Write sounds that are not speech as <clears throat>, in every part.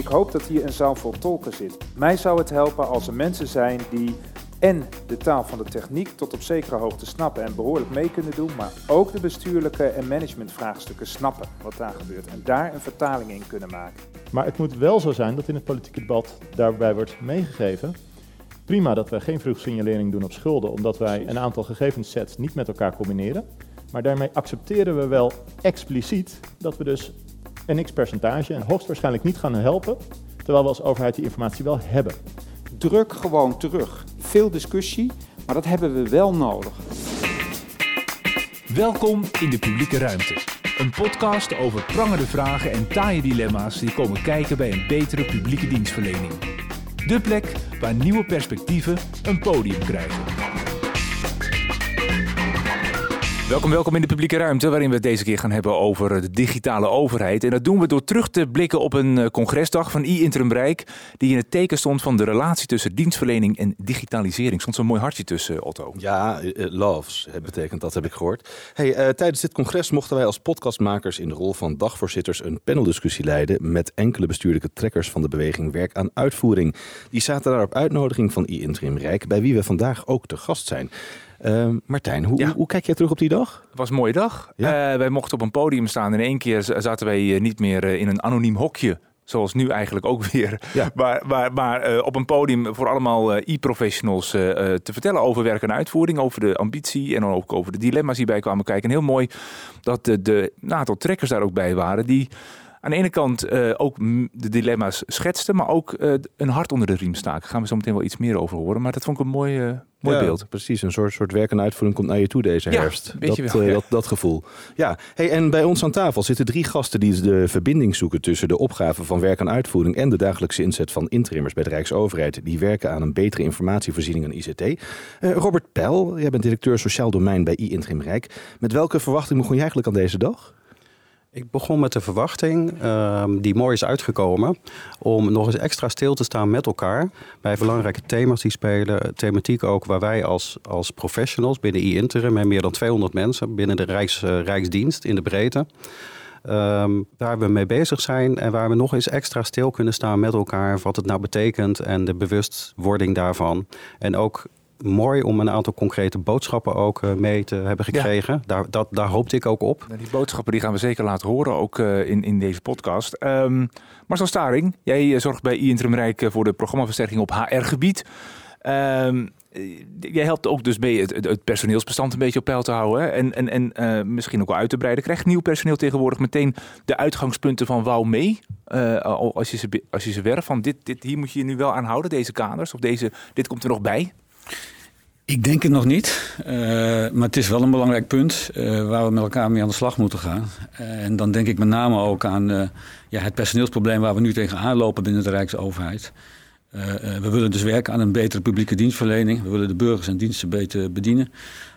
Ik hoop dat hier een zaal vol tolken zit. Mij zou het helpen als er mensen zijn die en de taal van de techniek tot op zekere hoogte snappen en behoorlijk mee kunnen doen, maar ook de bestuurlijke en managementvraagstukken snappen wat daar gebeurt en daar een vertaling in kunnen maken. Maar het moet wel zo zijn dat in het politieke debat daarbij wordt meegegeven. Prima dat we geen vroegsignalering doen op schulden, omdat wij een aantal gegevenssets niet met elkaar combineren. Maar daarmee accepteren we wel expliciet dat we dus een x-percentage en hoogstwaarschijnlijk niet gaan helpen, terwijl we als overheid die informatie wel hebben. Druk gewoon terug. Veel discussie, maar dat hebben we wel nodig. Welkom in de publieke ruimte. Een podcast over prangende vragen en taaie dilemma's die komen kijken bij een betere publieke dienstverlening. De plek waar nieuwe perspectieven een podium krijgen. Welkom, welkom in de publieke ruimte, waarin we het deze keer gaan hebben over de digitale overheid. En dat doen we door terug te blikken op een eh, congresdag van I-Interim Rijk, die in het teken stond van de relatie tussen dienstverlening en digitalisering. Stond zo'n mooi hartje tussen, Otto. Ja, uh, loves betekent dat, heb ik gehoord. Hey, tijdens dit congres mochten wij als podcastmakers in de rol van dagvoorzitters een paneldiscussie leiden met enkele bestuurlijke trekkers van de beweging Werk aan Uitvoering. Die zaten daar op uitnodiging van I-Interim Rijk, bij wie we vandaag ook te gast zijn. Uh, Martijn, hoe, hoe, hoe, kijk jij terug op die dag? Het was een mooie dag. Ja. Uh, wij mochten op een podium staan. In één keer zaten wij niet meer in een anoniem hokje. Zoals nu eigenlijk ook <laughs> weer. Ja. Maar, maar, maar uh, op een podium voor allemaal e-professionals te vertellen over werk en uitvoering. Over de ambitie en ook over de dilemma's die bij kwamen kijken. En heel mooi dat de, de trekkers daar ook bij waren. Die aan de ene kant uh, ook de dilemma's schetsten, maar ook uh, een hart onder de riem staken. Daar gaan we zo meteen wel iets meer over horen. Maar dat vond ik een mooi, uh, mooi ja, beeld. Precies, een soort, soort werk en uitvoering komt naar je toe deze ja, herfst. Dat, wel, ja. dat, dat, gevoel. Ja, hey, en bij ons aan tafel zitten drie gasten die de verbinding zoeken tussen de opgave van werk en uitvoering en de dagelijkse inzet van interimmers bij de Rijksoverheid. Die werken aan een betere informatievoorziening en ICT. Robert Pel, jij bent directeur sociaal domein bij I-Interim Rijk. Met welke verwachting begon je eigenlijk aan deze dag? Ik begon met de verwachting, um, die mooi is uitgekomen, om nog eens extra stil te staan met elkaar bij belangrijke thema's die spelen. Thematiek ook waar wij als, als professionals binnen e-interim, met meer dan 200 mensen binnen de Rijks, uh, Rijksdienst in de breedte, um, waar we mee bezig zijn en waar we nog eens extra stil kunnen staan met elkaar, wat het nou betekent en de bewustwording daarvan. En ook mooi om een aantal concrete boodschappen ook uh, mee te hebben gekregen. Ja. Daar, dat, daar hoopte ik ook op. Nou, die boodschappen die gaan we zeker laten horen, ook uh, in, in deze podcast. Um, Marcel Staring, jij uh, zorgt bij I-Interim Rijk voor de programmaversterking op HR-gebied. Um, jij helpt ook dus mee het, het, personeelsbestand een beetje op peil te houden. Hè? En, en, en uh, misschien ook wel uit te breiden. Krijgt nieuw personeel tegenwoordig meteen de uitgangspunten van wou mee? Uh, als, je ze, als je ze werft van dit, dit, hier moet je je nu wel aan houden, deze kaders. Of deze, dit komt er nog bij. Ik denk het nog niet, uh, maar het is wel een belangrijk punt uh, waar we met elkaar mee aan de slag moeten gaan. Uh, en dan denk ik met name ook aan ja, het personeelsprobleem waar we nu tegenaan lopen binnen de Rijksoverheid. we willen dus werken aan een betere publieke dienstverlening. We willen de burgers en diensten beter bedienen.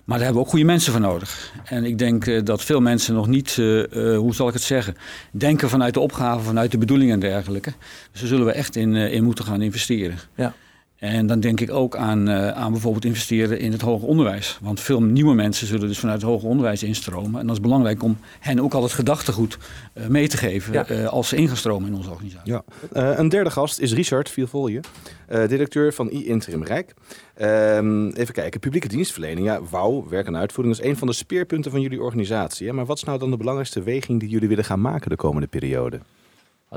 Maar daar hebben we ook goede mensen voor nodig. En ik denk dat veel mensen nog niet, hoe zal ik het zeggen, denken vanuit de opgave, vanuit de bedoelingen en dergelijke. Dus daar zullen we echt in, in moeten gaan investeren. Ja. En dan denk ik ook aan, uh, aan bijvoorbeeld investeren in het hoger onderwijs. Want veel nieuwe mensen zullen dus vanuit het hoger onderwijs instromen. En dat is belangrijk om hen ook al het gedachtegoed uh, mee te geven ja. uh, als ze ingestromen in onze organisatie. Ja. een derde gast is Richard Vielvolje, directeur van I-Interim Rijk. Um, even kijken, publieke dienstverlening. Ja, wauw, werk en uitvoering is een van de speerpunten van jullie organisatie. Hè? Maar wat is nou dan de belangrijkste weging die jullie willen gaan maken de komende periode?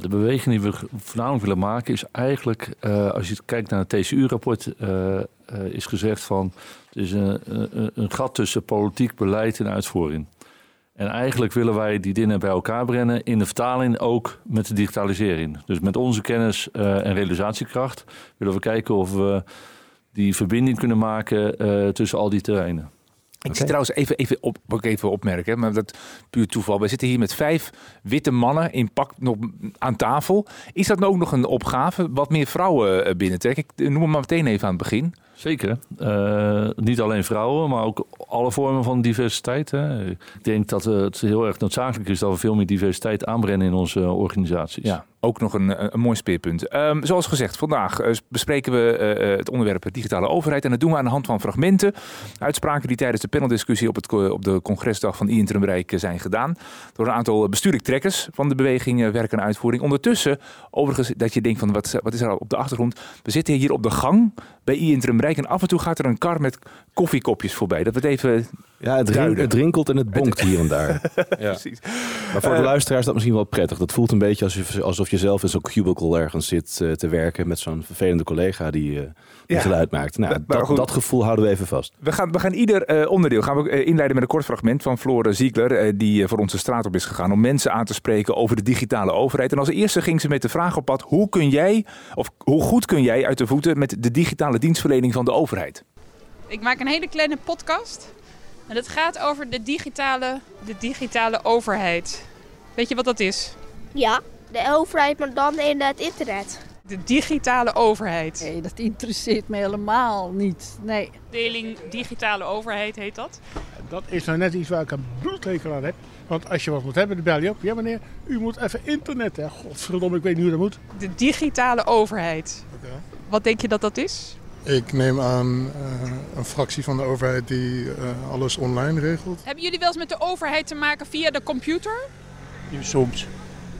De beweging die we voornamelijk willen maken is eigenlijk, uh, als je kijkt naar het TCU-rapport, uh, uh, is gezegd van het is een, een, een, gat tussen politiek beleid en uitvoering. En eigenlijk willen wij die dingen bij elkaar brengen in de vertaling ook met de digitalisering. Dus met onze kennis en realisatiekracht willen we kijken of we die verbinding kunnen maken tussen al die terreinen. Ik okay. zie trouwens even, even, op, ook even opmerken, maar dat puur toeval. We zitten hier met vijf witte mannen in pak nog aan tafel. Is dat nou ook nog een opgave? Wat meer vrouwen binnentrekken? Ik noem hem maar meteen even aan het begin. Zeker. Uh, niet alleen vrouwen, maar ook alle vormen van diversiteit. Hè. Ik denk dat het heel erg noodzakelijk is dat we veel meer diversiteit aanbrengen in onze organisaties. Ja, ook nog een, een mooi speerpunt. Ehm, zoals gezegd, vandaag uh, bespreken we het onderwerp digitale overheid. En dat doen we aan de hand van fragmenten. Uitspraken die tijdens de paneldiscussie op, het, op de congresdag van I-Interim Rijk zijn gedaan. Door een aantal bestuurlijk trekkers van de beweging Werk en Uitvoering. Ondertussen, overigens, dat je denkt van wat, wat is er op de achtergrond? We zitten hier op de gang bij I-Interim Rijk. En af en toe gaat er een kar met koffiekopjes voorbij. Dat wordt even ja, het, rin, het, rinkelt en het bonkt hier en daar. <laughs> ja. Precies. Maar voor de luisteraars is dat misschien wel prettig. Dat voelt een beetje alsof, alsof je zelf in zo'n cubicle ergens zit uh, te werken met zo'n vervelende collega die, uh, die ja. geluid maakt. Nou, dat, dat, gevoel houden we even vast. We gaan, we gaan ieder uh, onderdeel gaan we, inleiden met een kort fragment van Flore Ziegler, die voor onze straat op is gegaan om mensen aan te spreken over de digitale overheid. En als eerste ging ze met de vraag op pad: hoe kun jij, of hoe goed kun jij uit de voeten met de digitale dienstverlening van de overheid? Ik maak een hele kleine podcast en het gaat over de digitale, de digitale overheid. Weet je wat dat is? Ja, de overheid, maar dan in het internet. De digitale overheid. Nee, dat interesseert me helemaal niet. Nee. Deling digitale overheid heet dat. Dat is nou net iets waar ik een bloedtekel aan heb. Want als je wat moet hebben, dan bel je op. Ja meneer, u moet even internet. Hè. Godverdomme, ik weet niet hoe dat moet. De digitale overheid. Okay. Wat denk je dat dat is? Ik neem aan uh, een fractie van de overheid die uh, alles online regelt. Hebben jullie wel eens met de overheid te maken via de computer? Soms.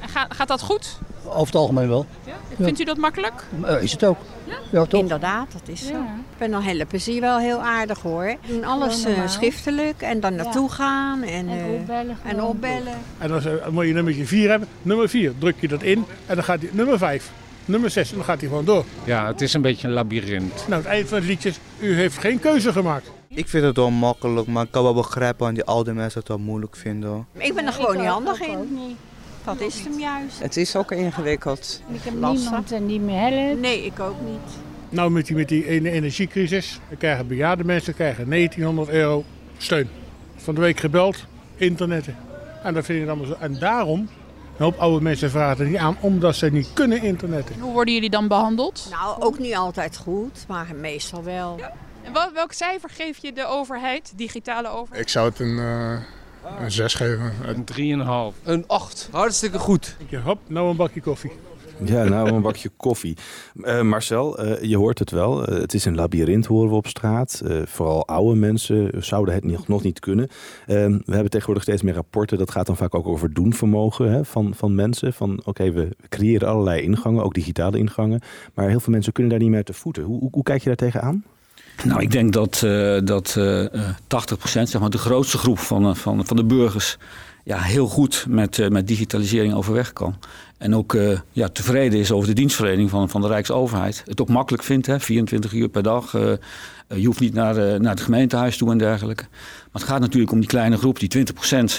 En gaat, gaat dat goed? Over het algemeen wel. Ja? Vindt u dat makkelijk? Uh, is het ook. Ja? ja toch? Inderdaad, dat is zo. Ik ben dan helpen ze wel heel aardig hoor. Doen alles schriftelijk en dan naartoe gaan en, en opbellen. En, opbellen. en als, moet je nummertje 4 hebben, nummer 4, druk je dat in en dan gaat hij nummer 5 nummer 6 en dan gaat hij gewoon door. Ja, het is een beetje een labyrint. Nou, het eind van het liedje is, u heeft geen keuze gemaakt. Ik vind het wel makkelijk, maar ik kan wel begrijpen aan die oude mensen het wel moeilijk vinden. Ik ben er gewoon niet handig in. Dat is hem juist. Het is ook ingewikkeld. Ik heb niemand en niet meer helpen. Nee, ik ook niet. Nou, met die, met die energiecrisis, dan krijgen bejaarde mensen krijgen 1900 euro steun. Van de week gebeld, internetten. En dat vind ik allemaal zo. En daarom een hoop oude mensen vragen er niet aan omdat ze niet kunnen internetten. En hoe worden jullie dan behandeld? Nou, ook niet altijd goed, maar meestal wel. Ja. En wat, welk cijfer geef je de overheid, digitale overheid? Ik zou het een, uh, een 6 geven. Een 3,5. Een 8. Hartstikke goed. Hop, nou een bakje koffie. Ja, nou een bakje <laughs> koffie. Uh, Marcel, uh, je hoort het wel. Uh, het is een labyrint, horen we op straat. vooral oude mensen zouden het nog niet kunnen. We hebben tegenwoordig steeds meer rapporten. Dat gaat dan vaak ook over doenvermogen hè, van, van mensen. Van oké, we creëren allerlei ingangen, ook digitale ingangen. Maar heel veel mensen kunnen daar niet meer uit de voeten. Hoe, hoe, kijk je daar tegenaan? Nou, ik denk dat, dat 80%, zeg maar de grootste groep van, van, van de burgers ja, heel goed met, uh, met digitalisering overweg kan. En ook uh, ja, tevreden is over de dienstverlening van, van de Rijksoverheid. Het ook makkelijk vindt, hè, 24 uur per dag. Uh, je hoeft niet naar, naar het gemeentehuis toe en dergelijke. Maar het gaat natuurlijk om die kleine groep, die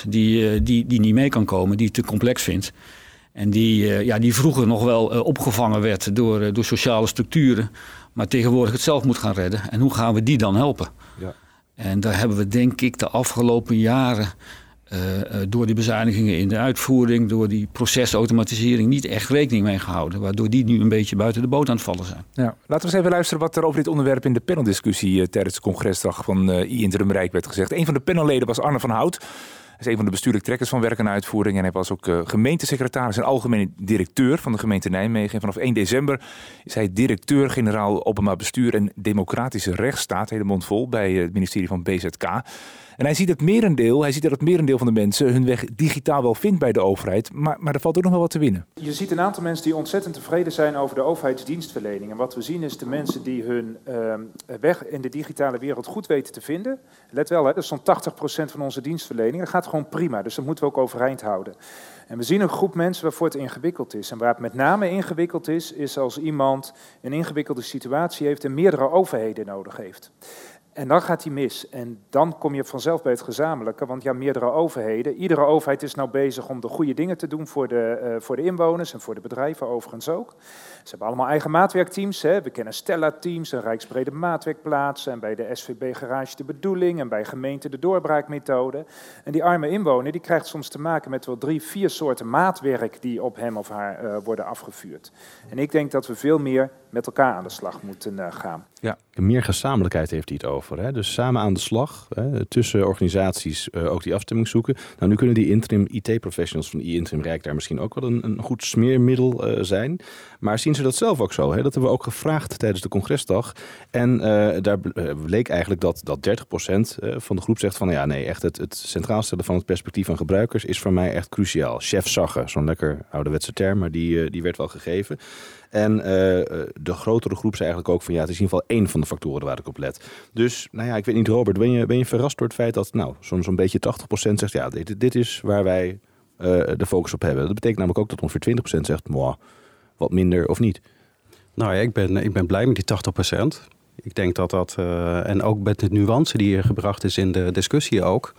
20% die, die, die niet mee kan komen, die het te complex vindt. En die, ja, die vroeger nog wel opgevangen werd door, door sociale structuren, maar tegenwoordig het zelf moet gaan redden. En hoe gaan we die dan helpen? Ja. En daar hebben we denk ik de afgelopen jaren uh, door die bezuinigingen in de uitvoering, door die procesautomatisering niet echt rekening mee gehouden. Waardoor die nu een beetje buiten de boot aan het vallen zijn. Ja. Laten we eens even luisteren wat er over dit onderwerp in de paneldiscussie uh, tijdens de congresdag van I-Interim Rijk werd gezegd. Een van de panelleden was Arne van Hout. Is een van de bestuurlijk trekkers van werk en uitvoering. En hij was ook uh, gemeentesecretaris en algemeen directeur van de gemeente Nijmegen. En vanaf 1 december is hij directeur-generaal openbaar bestuur en democratische rechtsstaat. Hele mond vol bij het ministerie van BZK. En hij ziet merendeel, hij ziet dat het merendeel van de mensen hun weg digitaal wel vindt bij de overheid, maar, maar er valt ook nog wel wat te winnen. Je ziet een aantal mensen die ontzettend tevreden zijn over de overheidsdienstverlening. En wat we zien is de mensen die hun uh, weg in de digitale wereld goed weten te vinden. Let wel, hè, dat is zo'n 80% van onze dienstverlening. Gaat gewoon prima, dus dat moeten we ook overeind houden. En we zien een groep mensen waarvoor het ingewikkeld is. En waar het met name ingewikkeld is, is als iemand een ingewikkelde situatie heeft en meerdere overheden nodig heeft. En dan gaat hij mis. En dan kom je vanzelf bij het gezamenlijke, want ja, meerdere overheden. Iedere overheid is nou bezig om de goede dingen te doen voor de, uh, voor de inwoners en voor de bedrijven overigens ook. Ze hebben allemaal eigen maatwerkteams. Hè. We kennen Stella-teams, een rijksbrede maatwerkplaats. En bij de SVB Garage de bedoeling. En bij gemeente de doorbraakmethode. En die arme inwoner die krijgt soms te maken met wel drie, vier soorten maatwerk die op hem of haar uh, worden afgevuurd. En ik denk dat we veel meer met elkaar aan de slag moeten uh, gaan. Ja, meer gezamenlijkheid heeft hij het over. Hè? Dus samen aan de slag, hè? tussen organisaties uh, ook die afstemming zoeken. Nou, nu kunnen die interim IT-professionals van e-interim Rijk daar misschien ook wel een, een goed smeermiddel uh, zijn. Maar zien ze dat zelf ook zo? Hè? Dat hebben we ook gevraagd tijdens de congresdag. En uh, daar bleek eigenlijk dat, dat 30% van de groep zegt van... ja, nee, echt het, het centraal stellen van het perspectief van gebruikers... is voor mij echt cruciaal. Chef zaggen, zo'n lekker ouderwetse term, maar die, die werd wel gegeven. En de grotere groep zei eigenlijk ook van ja, het is in ieder geval één van de factoren waar ik op let. Dus nou ja, ik weet niet Robert, ben je, ben je verrast door het feit dat nou zo'n zo'n beetje 80% zegt ja, dit, dit is waar wij de focus op hebben. Dat betekent namelijk ook dat ongeveer 20% zegt, moi, wat minder of niet. Nou ja, ik ben, ik ben blij met die 80%. Ik denk dat dat, uh, en ook met de nuance die hier gebracht is in de discussie ook.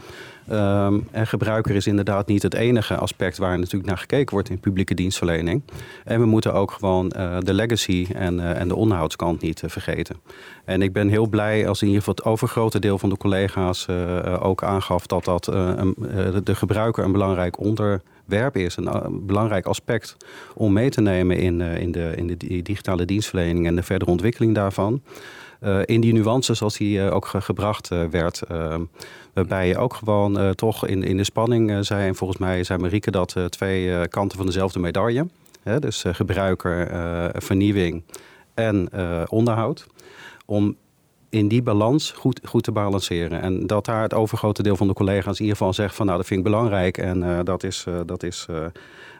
Um, en gebruiker is inderdaad niet het enige aspect waar natuurlijk naar gekeken wordt in publieke dienstverlening. En we moeten ook gewoon uh, de legacy en, uh, en de onderhoudskant niet vergeten. En ik ben heel blij als in ieder geval het overgrote deel van de collega's ook aangaf dat dat de gebruiker een belangrijk onderwerp is. Een, belangrijk aspect om mee te nemen in, in, de, in de digitale dienstverlening en de verdere ontwikkeling daarvan. Uh, in die nuances zoals die ook ge gebracht werd. Waarbij je ook gewoon toch in, in de spanning zei, en volgens mij zei Marieke dat twee kanten van dezelfde medaille. Hè, dus gebruiker, vernieuwing en onderhoud. Om in die balans goed, goed te balanceren. En dat daar het overgrote deel van de collega's in ieder geval zegt van nou dat vind ik belangrijk en dat is, dat is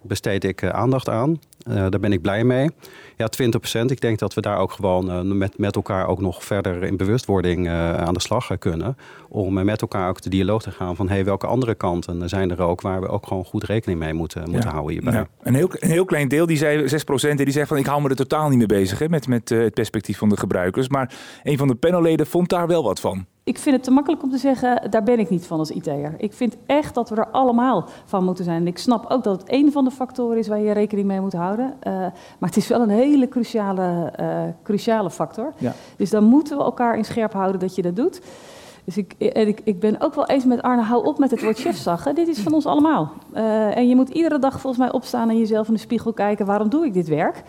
besteed ik aandacht aan. Daar ben ik blij mee. Ja, 20 procent. Ik denk dat we daar ook gewoon uh, met, met elkaar ook nog verder in bewustwording uh, aan de slag kunnen. Om met elkaar ook de dialoog te gaan van hey, welke andere kanten zijn er ook waar we ook gewoon goed rekening mee moeten, moeten ja. houden hierbij. Ja. Een, heel, een heel klein deel, die zei 6 procent, die zegt van ik hou me er totaal niet mee bezig hè, met, met het perspectief van de gebruikers. Maar een van de panelleden vond daar wel wat van ik vind het te makkelijk om te zeggen, daar ben ik niet van als IT'er. Ik vind echt dat we er allemaal van moeten zijn. En ik snap ook dat het een van de factoren is waar je rekening mee moet houden. Uh, maar het is wel een hele cruciale, uh, cruciale factor. Ja. Dus dan moeten we elkaar in scherp houden dat je dat doet. Dus ik, en ik, ik ben ook wel eens met Arne, hou op met het woord chefzaggen. Dit is van ons allemaal. Uh, en je moet iedere dag volgens mij opstaan en jezelf in de spiegel kijken, waarom doe ik dit werk?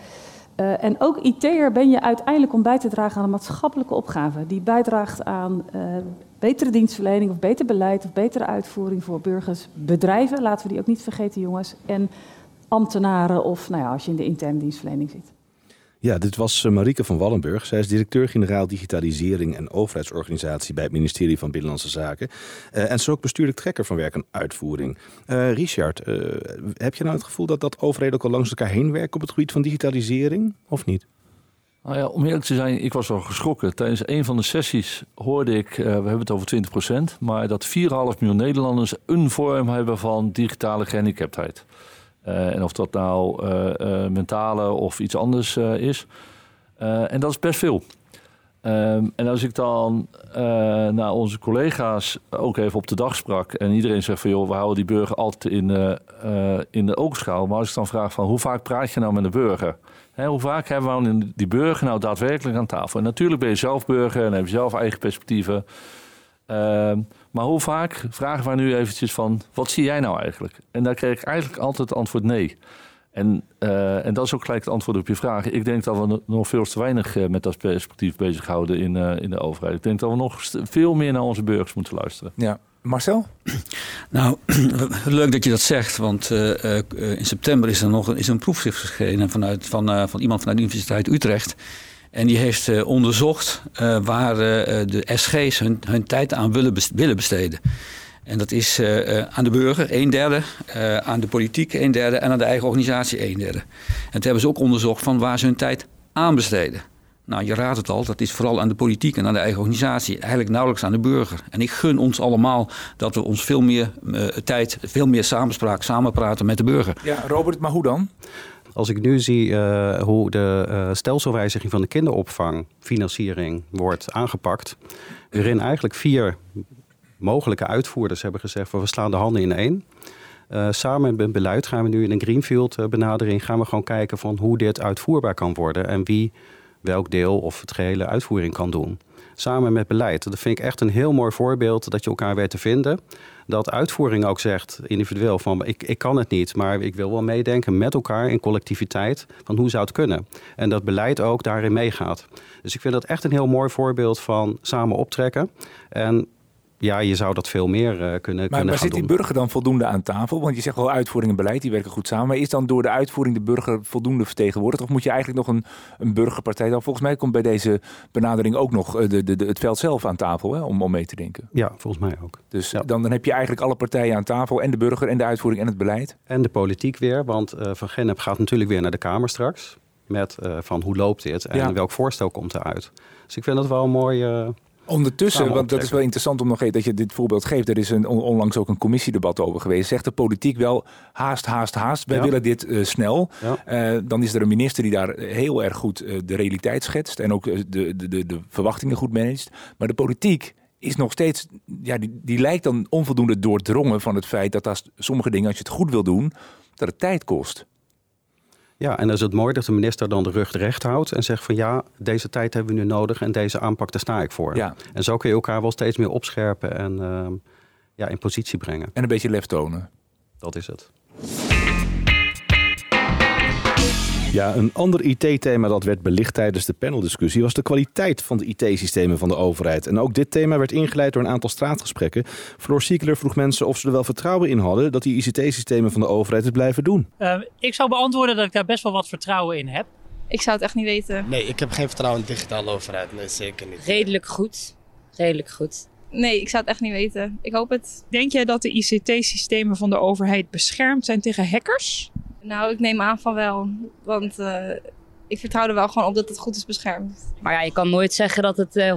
Uh, en ook IT'er ben je uiteindelijk om bij te dragen aan een maatschappelijke opgave. Die bijdraagt aan uh, betere dienstverlening of beter beleid of betere uitvoering voor burgers, bedrijven, laten we die ook niet vergeten jongens, en ambtenaren of nou ja, als je in de interne dienstverlening zit. Ja, dit was eh, Marieke van Wallenburg. Zij is directeur-generaal digitalisering en overheidsorganisatie bij het ministerie van Binnenlandse Zaken. Uh, en ze is ook bestuurlijk trekker van werk en uitvoering. Uh, Richard, heb je nou het gevoel dat dat overheden ook al langs elkaar heen werken op het gebied van digitalisering, of niet? Nou ja, om eerlijk te zijn, ik was wel geschrokken. Tijdens een van de sessies hoorde ik, we hebben het over 20%, maar dat 4,5 miljoen Nederlanders een vorm hebben van digitale gehandicaptheid. Uh, en of dat nou uh, uh, mentale of iets anders is. en dat is best veel. Um, en als ik dan naar onze collega's ook even op de dag sprak... en iedereen zegt van joh, we houden die burger altijd in, in de oogschouw. Maar als ik dan vraag van hoe vaak praat je nou met een burger... Hè, hoe vaak hebben we die burger nou daadwerkelijk aan tafel? En natuurlijk ben je zelf burger en heb je zelf eigen perspectieven... Uh, maar hoe vaak vragen wij nu eventjes van, wat zie jij nou eigenlijk? En daar kreeg ik eigenlijk altijd het antwoord nee. En, uh, en dat is ook gelijk het antwoord op je vraag. Ik denk dat we nog veel te weinig uh, met dat perspectief bezighouden in, uh, in de overheid. Ik denk dat we nog veel meer naar onze burgers moeten luisteren. Ja. Marcel? Nou, <clears throat> leuk dat je dat zegt, want in september is er nog een, is een proefschrift verschenen vanuit, van, van iemand vanuit de Universiteit Utrecht. En die heeft uh, onderzocht uh, waar uh, de SG's hun, tijd aan willen, willen besteden. En dat is aan de burger een derde, aan de politiek een derde en aan de eigen organisatie een derde. En toen hebben ze ook onderzocht van waar ze hun tijd aan besteden. Nou, je raadt het al, dat is vooral aan de politiek en aan de eigen organisatie. Eigenlijk nauwelijks aan de burger. En ik gun ons allemaal dat we ons veel meer tijd, veel meer samenspraak, samenpraten met de burger. Ja, Robert, maar hoe dan? Als ik nu zie uh, hoe de uh, stelselwijziging van de kinderopvangfinanciering wordt aangepakt, waarin eigenlijk vier mogelijke uitvoerders hebben gezegd: we slaan de handen in één. Uh, samen met beleid gaan we nu in een greenfield benadering gaan we gewoon kijken van hoe dit uitvoerbaar kan worden en wie welk deel of het gehele uitvoering kan doen. Samen met beleid. Dat vind ik echt een heel mooi voorbeeld dat je elkaar weet te vinden. Dat uitvoering ook zegt, individueel, van ik, ik kan het niet, maar ik wil wel meedenken met elkaar in collectiviteit van hoe zou het kunnen. En dat beleid ook daarin meegaat. Dus ik vind dat echt een heel mooi voorbeeld van samen optrekken. En ja, je zou dat veel meer uh, kunnen, maar, kunnen maar gaan zit die burger dan voldoende aan tafel? Want je zegt wel uitvoering en beleid, die werken goed samen. Maar is dan door de uitvoering de burger voldoende vertegenwoordigd? Of moet je eigenlijk nog een, een burgerpartij... Dan volgens mij komt bij deze benadering ook nog eh, de, de, de, het veld zelf aan tafel hè, om, om mee te denken. Ja, volgens mij ook. Dus dan, dan heb je eigenlijk alle partijen aan tafel. En de burger en de uitvoering en het beleid. En de politiek weer, want eh, Van Gennep gaat natuurlijk weer naar de Kamer straks. Met van hoe loopt dit en Ja. welk voorstel komt eruit. Dus ik vind dat wel een mooi... Ondertussen, want dat is wel interessant om nog even dat je dit voorbeeld geeft. Er is een, on- onlangs ook een commissiedebat over geweest. Zegt de politiek wel haast, haast, haast. Wij Ja. willen dit eh, snel. Ja. Eh, dan is er een minister die daar heel erg goed eh, de realiteit schetst. En ook de, de, de, de verwachtingen goed managt. Maar de politiek is nog steeds, ja, die, die lijkt dan onvoldoende doordrongen van het feit dat als sommige dingen, als je het goed wil doen, dat het tijd kost. Ja, en dan is het mooi dat de minister dan de rug recht houdt en zegt van ja, deze tijd hebben we nu nodig en deze aanpak, daar sta ik voor. Ja. En zo kun je elkaar wel steeds meer opscherpen en ehm, ja, in positie brengen. En een beetje lef tonen. Dat is het. Ja, een ander IT-thema dat werd belicht tijdens de paneldiscussie was de kwaliteit van de IT-systemen van de overheid. En ook dit thema werd ingeleid door een aantal straatgesprekken. Floor Siekeler vroeg mensen of ze er wel vertrouwen in hadden dat die ICT-systemen van de overheid het blijven doen. Eh, ik zou beantwoorden dat ik daar best wel wat vertrouwen in heb. Ik zou het echt niet weten. Nee, ik heb geen vertrouwen in de digitale overheid. Nee, zeker niet. Redelijk goed. Redelijk goed. Nee, ik zou het echt niet weten. Ik hoop het. Denk jij dat de ICT-systemen van de overheid beschermd zijn tegen hackers? Nou, ik neem aan van wel. Want eh, ik vertrouw er wel gewoon op dat het goed is beschermd. Maar ja, je kan nooit zeggen dat het eh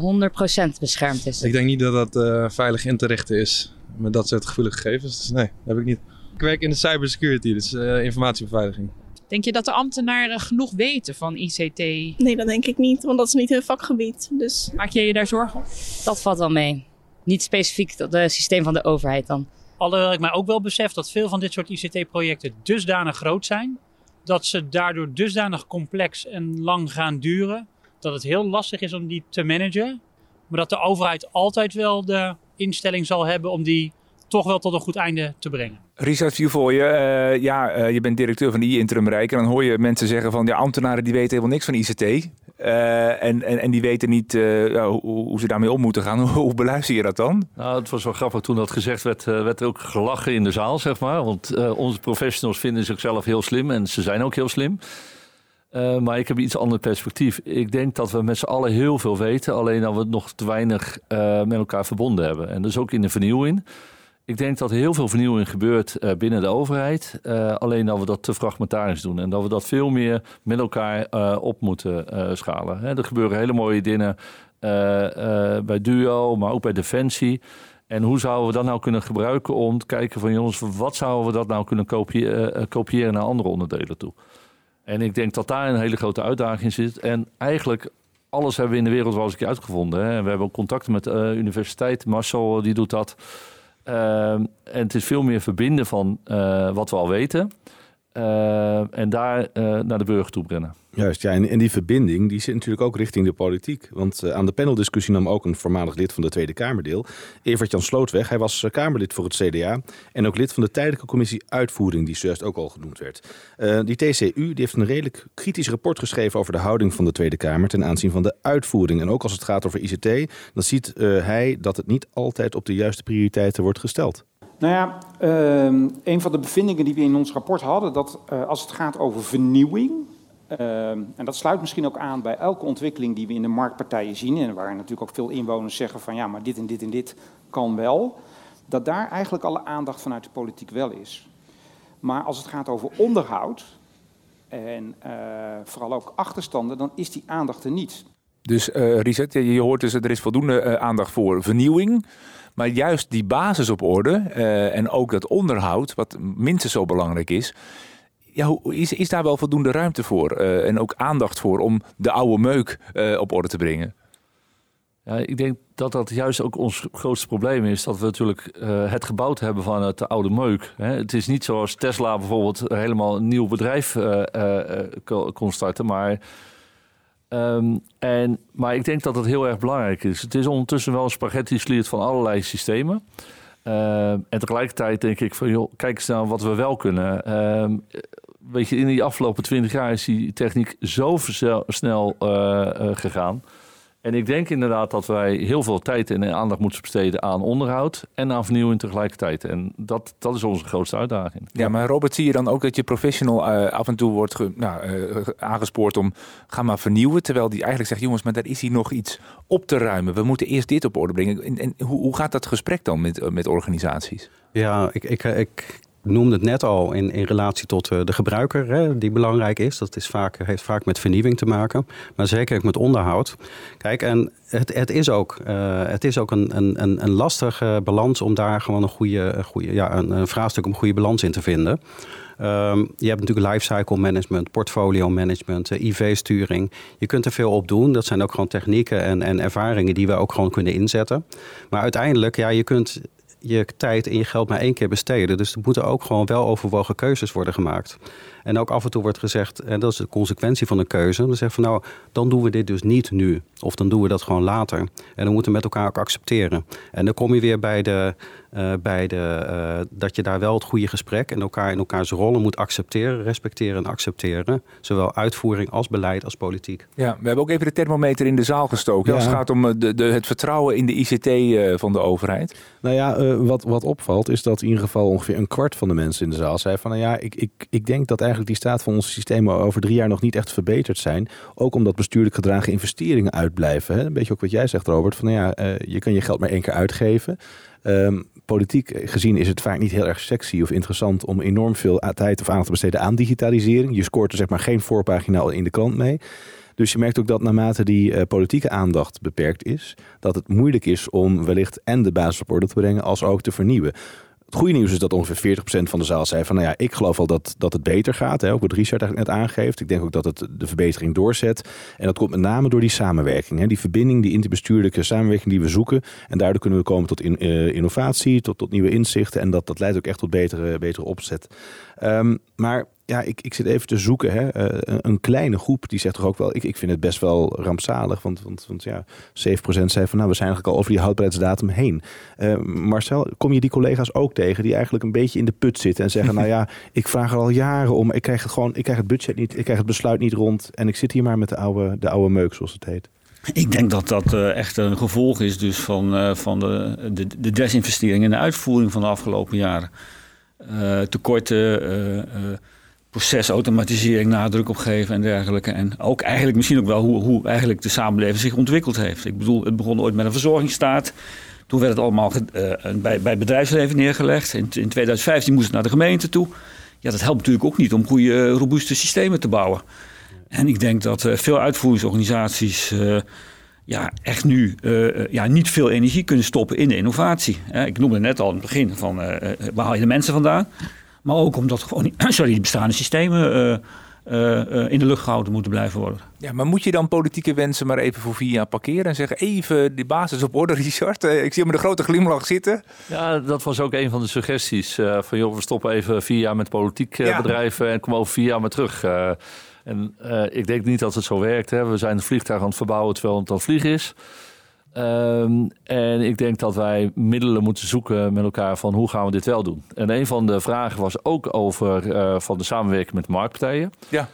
100% beschermd is. Ik denk niet dat dat eh, veilig in te richten is met dat soort gevoelige gegevens. Dus nee, dat heb ik niet. Ik werk in de cybersecurity, dus eh, informatiebeveiliging. Denk je dat de ambtenaren genoeg weten van ICT? Nee, dat denk ik niet, want dat is niet hun vakgebied. Dus... Maak jij je daar zorgen om? Dat valt wel mee. Niet specifiek het eh, systeem van de overheid dan. Alhoewel ik mij ook wel besef dat veel van dit soort ICT-projecten dusdanig groot zijn, dat ze daardoor dusdanig complex en lang gaan duren, dat het heel lastig is om die te managen. Maar dat de overheid altijd wel de instelling zal hebben om die toch wel tot een goed einde te brengen. Richard voor je. Eh, ja, eh, je bent directeur van de I-Interim Rijk. En dan hoor je mensen zeggen van ja, ambtenaren die weten helemaal niks van ICT. Eh, en, en, en die weten niet eh, hoe, hoe ze daarmee om moeten gaan. <laughs> Hoe beluister je dat dan? Nou, het was wel grappig toen dat gezegd werd, eh, werd er ook gelachen in de zaal, zeg maar. Want eh, onze professionals vinden zichzelf heel slim en ze zijn ook heel slim. Eh, maar ik heb een iets ander perspectief. Ik denk dat we met z'n allen heel veel weten, alleen dat we het nog te weinig eh, met elkaar verbonden hebben. En dus ook in de vernieuwing. Ik denk dat er heel veel vernieuwing gebeurt eh, binnen de overheid. eh, alleen dat we dat te fragmentarisch doen. En dat we dat veel meer met elkaar eh, op moeten schalen. Er gebeuren hele mooie dingen bij Duo, maar ook bij Defensie. En hoe zouden we dat nou kunnen gebruiken om te kijken van jongens, wat zouden we dat nou kunnen kopiëren, naar andere onderdelen toe? En ik denk dat daar een hele grote uitdaging zit. En eigenlijk alles hebben we in de wereld wel eens een keer uitgevonden. We hebben ook contacten met de universiteit. Marcel die doet dat. Ehm, en het is veel meer verbinden van eh, wat we al weten. Eh, en daar eh, naar de burger toe brengen. Juist, ja. En, die verbinding die zit natuurlijk ook richting de politiek. Want eh, aan de paneldiscussie nam ook een voormalig lid van de Tweede Kamer deel. Evert-Jan Slootweg. Hij was Kamerlid voor het CDA. En ook lid van de tijdelijke commissie Uitvoering, die zojuist ook al genoemd werd. Die TCU die heeft een redelijk kritisch rapport geschreven over de houding van de Tweede Kamer ten aanzien van de uitvoering. En ook als het gaat over ICT, dan ziet hij dat het niet altijd op de juiste prioriteiten wordt gesteld. Nou ja, ehm, een van de bevindingen die we in ons rapport hadden, dat eh, als het gaat over vernieuwing, ehm, en dat sluit misschien ook aan bij elke ontwikkeling die we in de marktpartijen zien, en waar natuurlijk ook veel inwoners zeggen van ja, maar dit en dit en dit kan wel, dat daar eigenlijk alle aandacht vanuit de politiek wel is. Maar als het gaat over onderhoud en eh, vooral ook achterstanden, dan is die aandacht er niet. Dus eh Richard, je hoort dus er is voldoende eh, aandacht voor vernieuwing. Maar juist die basis op orde eh, en ook dat onderhoud, wat minstens zo belangrijk is. Ja, is, is daar wel voldoende ruimte voor en ook aandacht voor om de oude meuk op orde te brengen? Ja, ik denk dat dat juist ook ons grootste probleem is. Dat we natuurlijk het gebouwd hebben van het oude meuk. Hè. Het is niet zoals Tesla bijvoorbeeld helemaal een nieuw bedrijf ko- kon starten. Maar Ehm, en, maar ik denk dat het heel erg belangrijk is. Het is ondertussen wel een spaghetti sliert van allerlei systemen. Ehm, en tegelijkertijd denk ik van, joh, kijk eens naar wat we wel kunnen. Ehm, weet je, in die afgelopen twintig jaar is die techniek zo snel eh, eh, gegaan. En ik denk inderdaad dat wij heel veel tijd en aandacht moeten besteden aan onderhoud en aan vernieuwing tegelijkertijd. En dat, dat is onze grootste uitdaging. Ja, maar Robert, zie je dan ook dat je professional eh, af en toe wordt ge- nou, eh, aangespoord om ga maar vernieuwen, terwijl die eigenlijk zegt, jongens, maar daar is hier nog iets op te ruimen. We moeten eerst dit op orde brengen. En, en hoe, hoe gaat dat gesprek dan met, eh, met organisaties? Ja, ik, ik, ik noemde het net al in, in relatie tot eh, de gebruiker, hè, die belangrijk is. Dat is vaak, heeft vaak met vernieuwing te maken, maar zeker ook met onderhoud. Kijk, en het, het is ook, eh, het is ook een, een, een, lastige balans om daar gewoon een goede, goede ja, een, een vraagstuk om een goede balans in te vinden. Ehm, je hebt natuurlijk lifecycle management, portfolio management, eh, IV-sturing. Je kunt er veel op doen. Dat zijn ook gewoon technieken en, en ervaringen die we ook gewoon kunnen inzetten. Maar uiteindelijk, ja, je kunt je tijd en je geld maar één keer besteden. Dus er moeten ook gewoon wel overwogen keuzes worden gemaakt. En ook af en toe wordt gezegd, en dat is de consequentie van een keuze. Dan zeggen van nou, dan doen we dit dus niet nu. Of dan doen we dat gewoon later. En dan moeten we met elkaar ook accepteren. En dan kom je weer bij de, eh, bij de eh, dat je daar wel het goede gesprek en elkaar in elkaars rollen moet accepteren, respecteren en accepteren. Zowel uitvoering als beleid als politiek. Ja, we hebben ook even de thermometer in de zaal gestoken. Ja. Als het gaat om eh, de, de, het vertrouwen in de ICT van de overheid. Nou ja, wat, wat opvalt is dat in ieder geval ongeveer een kwart van de mensen in de zaal zei van nou ja, ik, ik, ik denk dat eigenlijk die staat van onze systemen over drie jaar nog niet echt verbeterd zijn. Ook omdat bestuurlijk gedragen investeringen uitblijven. Hè? Een beetje ook wat jij zegt Robert, van nou ja, je kan je geld maar één keer uitgeven. Ehm, politiek gezien is het vaak niet heel erg sexy of interessant om enorm veel tijd of aandacht te besteden aan digitalisering. Je scoort er zeg maar geen voorpagina in de krant mee. Dus je merkt ook dat naarmate die eh, politieke aandacht beperkt is, dat het moeilijk is om wellicht en de basis op orde te brengen als ook te vernieuwen. Het goede nieuws is dat ongeveer 40% van de zaal zei van nou ja, ik geloof wel dat, dat het beter gaat. Hè, ook wat Richard eigenlijk net aangeeft. Ik denk ook dat het de verbetering doorzet. En dat komt met name door die samenwerking. Hè, die verbinding, die interbestuurlijke samenwerking die we zoeken. En daardoor kunnen we komen tot eh, innovatie, tot, tot nieuwe inzichten. En dat, dat leidt ook echt tot betere, betere opzet. Ehm, maar ja, ik, ik zit even te zoeken. Hè. Eh, een, kleine groep die zegt toch ook wel, ik, ik vind het best wel rampzalig. Want, want, want ja, 7% zei van nou, we zijn eigenlijk al over die houdbaarheidsdatum heen. Eh, Marcel, kom je die collega's ook tegen die eigenlijk een beetje in de put zitten en zeggen, <laughs> nou ja, ik vraag er al jaren om, ik krijg het gewoon, ik krijg het budget niet, ik krijg het besluit niet rond en ik zit hier maar met de oude, de oude meuk, zoals het heet. Ik denk dat dat eh, echt een gevolg is dus van, van de, de, de desinvestering en de uitvoering van de afgelopen jaren. Eh, tekorten, eh, eh, procesautomatisering, nadruk op geven en dergelijke. En ook eigenlijk misschien ook wel hoe, hoe eigenlijk de samenleving zich ontwikkeld heeft. Ik bedoel, het begon ooit met een verzorgingsstaat. Toen werd het allemaal bij, bij bedrijfsleven neergelegd. In, in 2015 moest het naar de gemeente toe. Ja, dat helpt natuurlijk ook niet om goede, robuuste systemen te bouwen. En ik denk dat veel uitvoeringsorganisaties ja, echt nu eh, eh, ja, niet veel energie kunnen stoppen in de innovatie. Hè, ik noemde net al in het begin van eh, waar haal je de mensen vandaan? Maar ook omdat gewoon die- <coughs> sorry, die bestaande systemen eh, eh, eh, in de lucht gehouden moeten blijven worden. Ja, maar moet je dan politieke wensen maar even voor vier jaar parkeren en zeggen even die basis op orde, <laughs> Richard? Ik zie hem met een grote glimlach zitten. Ja, dat was ook een van de suggesties. eh, van joh, we stoppen even vier jaar met politiek Ja. bedrijven en komen over vier jaar maar terug. En eh, ik denk niet dat het zo werkt. Hè. We zijn het vliegtuig aan het verbouwen terwijl het het vliegen is. Ehm, en ik denk dat wij middelen moeten zoeken met elkaar van hoe gaan we dit wel doen. En een van de vragen was ook over eh, van de samenwerking met marktpartijen. Ja.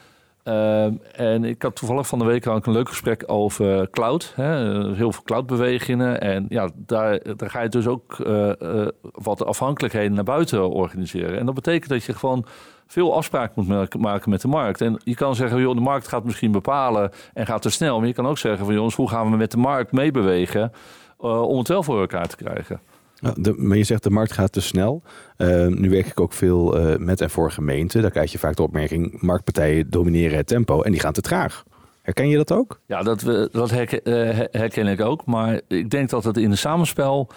Ehm, en ik had toevallig van de week ook een leuk gesprek over cloud. Hè, heel veel cloudbewegingen. En ja, daar, daar ga je dus ook eh, eh, wat afhankelijkheden naar buiten organiseren. En dat betekent dat je gewoon veel afspraken moet ma- maken met de markt. En je kan zeggen, joh, de markt gaat misschien bepalen en gaat te snel. Maar je kan ook zeggen van jongens, hoe gaan we met de markt meebewegen eh, om het wel voor elkaar te krijgen. De, maar je zegt de markt gaat te snel. Eh, nu werk ik ook veel eh, met en voor gemeenten. Daar krijg je vaak de opmerking: marktpartijen domineren het tempo en die gaan te traag. Herken je dat ook? Ja, dat, we, dat herken, eh, herken ik ook. Maar ik denk dat het in een samenspel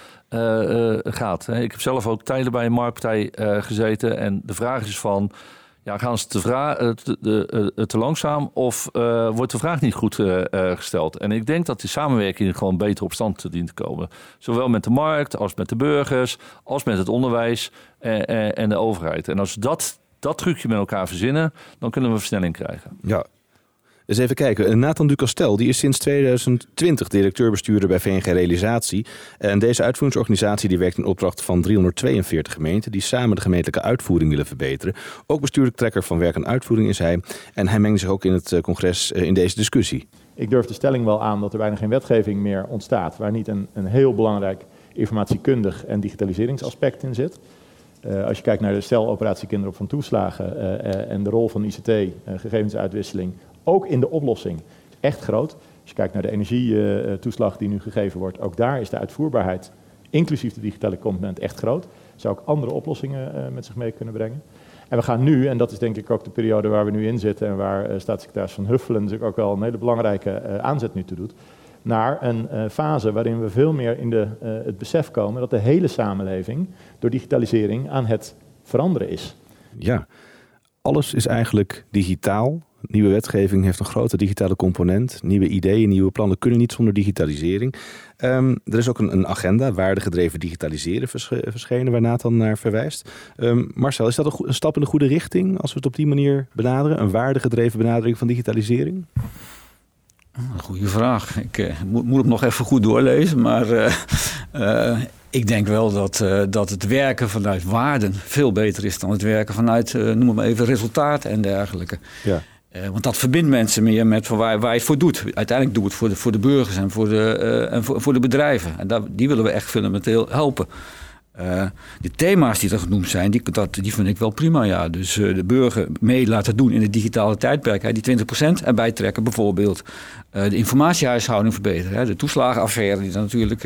gaat. Ik heb zelf ook tijden bij een marktpartij gezeten. En de vraag is van... Ja, gaan ze te, eh, de, eh, te langzaam of eh, wordt de vraag niet goed eh, eh, gesteld? En ik denk dat die samenwerking gewoon beter op stand dient te komen. Zowel met de markt als met de burgers, als met het onderwijs eh, eh, en de overheid. En als dat, dat trucje met elkaar verzinnen, dan kunnen we versnelling krijgen. Ja. Dus even kijken. Nathan Ducastel die is sinds 2020 directeur-bestuurder bij VNG Realisatie. En deze uitvoeringsorganisatie die werkt in opdracht van 342 gemeenten... die samen de gemeentelijke uitvoering willen verbeteren. Ook bestuurlijk trekker van werk en uitvoering is hij. En hij mengt zich ook in het congres in deze discussie. Ik durf de stelling wel aan dat er bijna geen wetgeving meer ontstaat... waar niet een, een heel belangrijk informatiekundig en digitaliseringsaspect in zit... Als je kijkt naar de steloperatie kinderop van toeslagen en de rol van ICT, gegevensuitwisseling, ook in de oplossing, echt groot. Als je kijkt naar de energietoeslag die nu gegeven wordt, ook daar is de uitvoerbaarheid, inclusief de digitale component, echt groot. Zou ook andere oplossingen met zich mee kunnen brengen. En we gaan nu, en dat is denk ik ook de periode waar we nu in zitten en waar staatssecretaris Van Huffelen natuurlijk ook wel een hele belangrijke aanzet nu toe doet, naar een fase waarin we veel meer in de, het besef komen dat de hele samenleving door digitalisering aan het veranderen is. Ja, alles is eigenlijk digitaal. Nieuwe wetgeving heeft een grote digitale component. Nieuwe ideeën, nieuwe plannen kunnen niet zonder digitalisering. Um, er is ook een, een, agenda, waardegedreven digitaliseren, verschenen, waar Nathan naar verwijst. Um, Marcel, is dat een, een stap in de goede richting als we het op die manier benaderen? Een waardegedreven benadering van digitalisering? Een goede vraag. Ik uh, moet, moet hem nog even goed doorlezen. Maar uh, uh, ik denk wel dat, dat het werken vanuit waarden veel beter is dan het werken vanuit, noem het maar even, resultaten en dergelijke. Ja. Want dat verbindt mensen meer met waar, waar je het voor doet. Uiteindelijk doe het voor de, voor de burgers en voor de, en voor, voor de bedrijven. En die willen we echt fundamenteel helpen. Uh, de thema's die er genoemd zijn, die, dat, die vind ik wel prima. Ja. Dus de burger mee laten doen in het digitale tijdperk. Hè, die 20% erbij trekken bijvoorbeeld. De informatiehuishouding verbeteren. Hè, de toeslagenaffaire die dan natuurlijk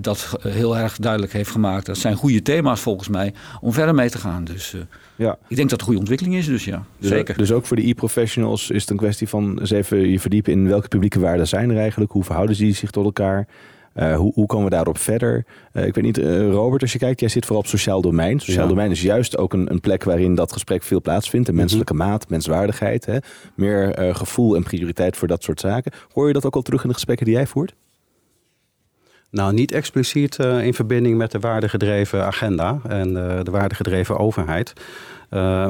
dat heel erg duidelijk heeft gemaakt. Dat zijn goede thema's volgens mij om verder mee te gaan. Dus ja. ik denk dat het een goede ontwikkeling is. Dus ja, dus, zeker. Dus ook voor de e-professionals is het een kwestie van eens even je verdiepen in welke publieke waarden zijn er eigenlijk. Hoe verhouden ze zich tot elkaar? Uh, hoe, hoe komen we daarop verder? Uh, ik weet niet, uh, Robert, als je kijkt, jij zit vooral op sociaal domein. Sociaal ja. domein is juist ook een, een, plek waarin dat gesprek veel plaatsvindt. De menselijke mm -hmm. maat, menswaardigheid. Hè? Meer gevoel en prioriteit voor dat soort zaken. Hoor je dat ook al terug in de gesprekken die jij voert? Nou, niet expliciet in verbinding met de waardegedreven agenda en de waardegedreven overheid.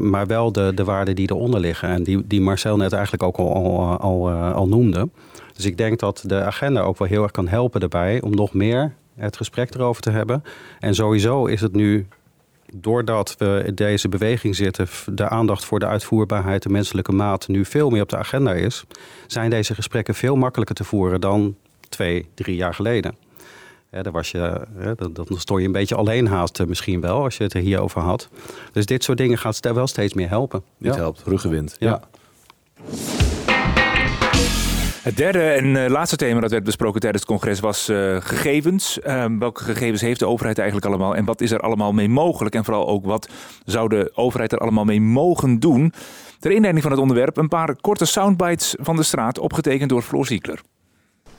maar wel de, de waarden die eronder liggen. En die, die Marcel net eigenlijk ook al, al, al, al noemde. Dus ik denk dat de agenda ook wel heel erg kan helpen daarbij om nog meer het gesprek erover te hebben. En sowieso is het nu, doordat we in deze beweging zitten, de aandacht voor de uitvoerbaarheid, de menselijke maat, nu veel meer op de agenda is, zijn deze gesprekken veel makkelijker te voeren dan twee, drie jaar geleden. Ja, daar was je, dan, dan stond je een beetje alleen haast eh, misschien wel, als je het er hierover had. Dus dit soort dingen gaat wel steeds meer helpen. Dit ja. helpt, ruggenwind. ja. ja. Het derde en uh, laatste thema dat werd besproken tijdens het congres was uh, gegevens. Um, welke gegevens heeft de overheid eigenlijk allemaal en wat is er allemaal mee mogelijk? En vooral ook wat zou de overheid er allemaal mee mogen doen? Ter inleiding van het onderwerp een paar korte soundbites van de straat, opgetekend door Floor Ziekler.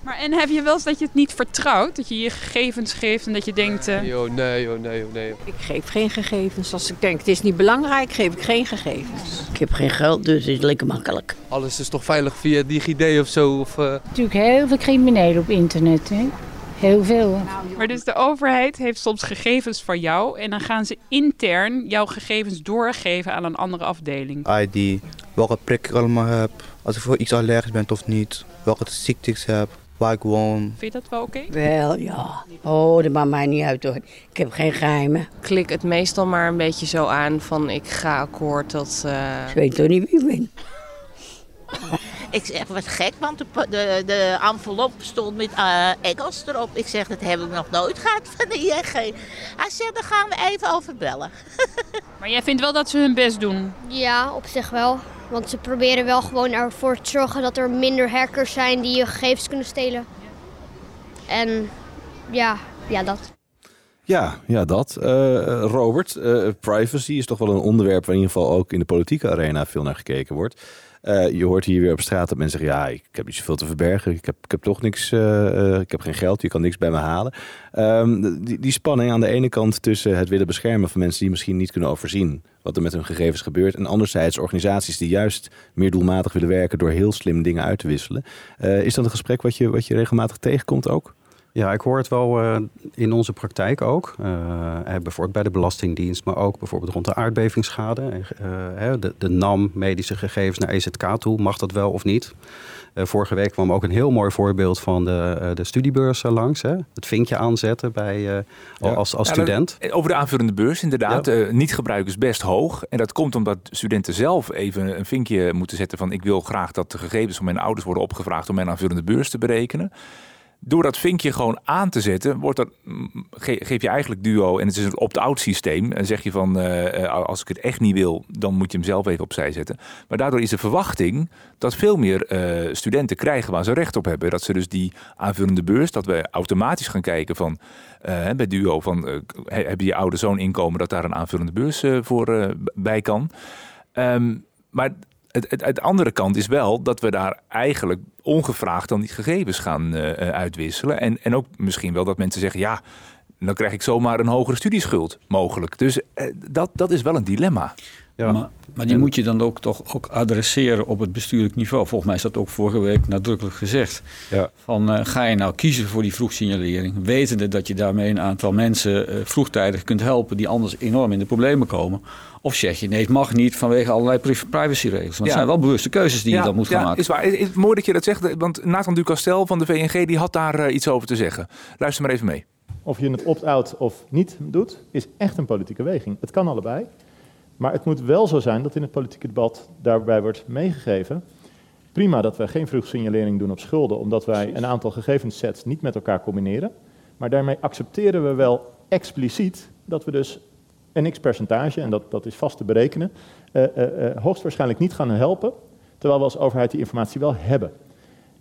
Maar en heb je wel eens dat je het niet vertrouwt? Dat je je gegevens geeft en dat je denkt... Uh... Nee, joh, nee, joh, nee, joh, nee. Ik geef geen gegevens. Als ik denk het is niet belangrijk, geef ik geen gegevens. Ik heb geen geld, dus het is lekker makkelijk. Alles is toch veilig via DigiD of zo? Of, uh... Natuurlijk heel veel criminelen op internet, hè? Heel veel. Maar dus de overheid heeft soms gegevens van jou en dan gaan ze intern jouw gegevens doorgeven aan een andere afdeling. ID, welke prik ik allemaal heb, als ik voor iets allergisch ben of niet, welke ziekte ik heb waar ik woon. Vind je dat wel oké? Okay? Wel, ja. Oh, dat maakt mij niet uit hoor. Ik heb geen geheimen. Klik het meestal maar een beetje zo aan van ik ga akkoord dat... Uh... Ik weet toch niet wie ik ben. Ik zeg, wat gek, want de, de, de envelop stond met uh, Engels erop. Ik zeg, dat heb ik nog nooit gehad van de ING. Hij zegt, daar gaan we even over bellen. <laughs> maar jij vindt wel dat ze hun best doen? Ja, op zich wel. Want ze proberen wel gewoon ervoor te zorgen dat er minder hackers zijn die je gegevens kunnen stelen. En ja, ja dat. Ja, ja dat. Uh, Robert, uh, privacy is toch wel een onderwerp waar in ieder geval ook in de politieke arena veel naar gekeken wordt. Uh, je hoort hier weer op straat dat mensen zeggen: Ja, ik heb niet zoveel te verbergen. Ik heb, ik heb toch niks. Uh, ik heb geen geld. Je kan niks bij me halen. Um, die, die spanning aan de ene kant tussen het willen beschermen van mensen die misschien niet kunnen overzien wat er met hun gegevens gebeurt. En anderzijds organisaties die juist meer doelmatig willen werken door heel slim dingen uit te wisselen. Is dat een gesprek wat je, wat je regelmatig tegenkomt ook? Ja, ik hoor het wel uh, in onze praktijk ook. Uh, bijvoorbeeld bij de Belastingdienst, maar ook bijvoorbeeld rond de aardbevingsschade. Uh, de, de NAM, medische gegevens naar EZK toe, mag dat wel of niet? vorige week kwam ook een heel mooi voorbeeld van de, de studiebeurs langs. Hè? Het vinkje aanzetten bij, als, als student. over de aanvullende beurs, inderdaad. niet gebruiken is best hoog. En dat komt omdat studenten zelf even een vinkje moeten zetten van... ik wil graag dat de gegevens van mijn ouders worden opgevraagd... om mijn aanvullende beurs te berekenen door dat vinkje gewoon aan te zetten, wordt dat, mm, geef je eigenlijk duo en het is een opt-out systeem. En zeg je van, uh, als ik het echt niet wil, dan moet je hem zelf even opzij zetten. Maar daardoor is de verwachting dat veel meer uh, studenten krijgen waar ze recht op hebben. Dat ze dus die aanvullende beurs, dat we automatisch gaan kijken van, bij duo, van, hebben je oude zoon inkomen dat daar een aanvullende beurs voor bij kan. Um, maar het, andere kant is wel dat we daar eigenlijk ongevraagd dan die gegevens gaan uh, uitwisselen. En, en ook misschien wel dat mensen zeggen, ja, dan krijg ik zomaar een hogere studieschuld mogelijk. Dus uh, dat, dat is wel een dilemma. Ja. Maar, maar die moet je dan ook toch ook adresseren op het bestuurlijk niveau. Volgens mij is dat ook vorige week nadrukkelijk gezegd. Ja. Van uh, ga je nou kiezen voor die vroegsignalering, wetende dat je daarmee een aantal mensen uh, vroegtijdig kunt helpen die anders enorm in de problemen komen. Of zeg je nee, het mag niet vanwege allerlei privacyregels. Want het zijn wel bewuste keuzes die je dan moet gaan maken. Is waar. Is, mooi dat je dat zegt, want Nathan Ducastel van de VNG die had daar uh, iets over te zeggen. Luister maar even mee. Of je het opt-out of niet doet, is echt een politieke weging. Het kan allebei. Maar het moet wel zo zijn dat in het politieke debat daarbij wordt meegegeven. Prima dat we geen vroegsignalering doen op schulden, omdat wij een aantal gegevenssets niet met elkaar combineren. Maar daarmee accepteren we wel expliciet dat we dus een x-percentage, en dat, dat is vast te berekenen, uh, uh, hoogstwaarschijnlijk niet gaan helpen, terwijl we als overheid die informatie wel hebben.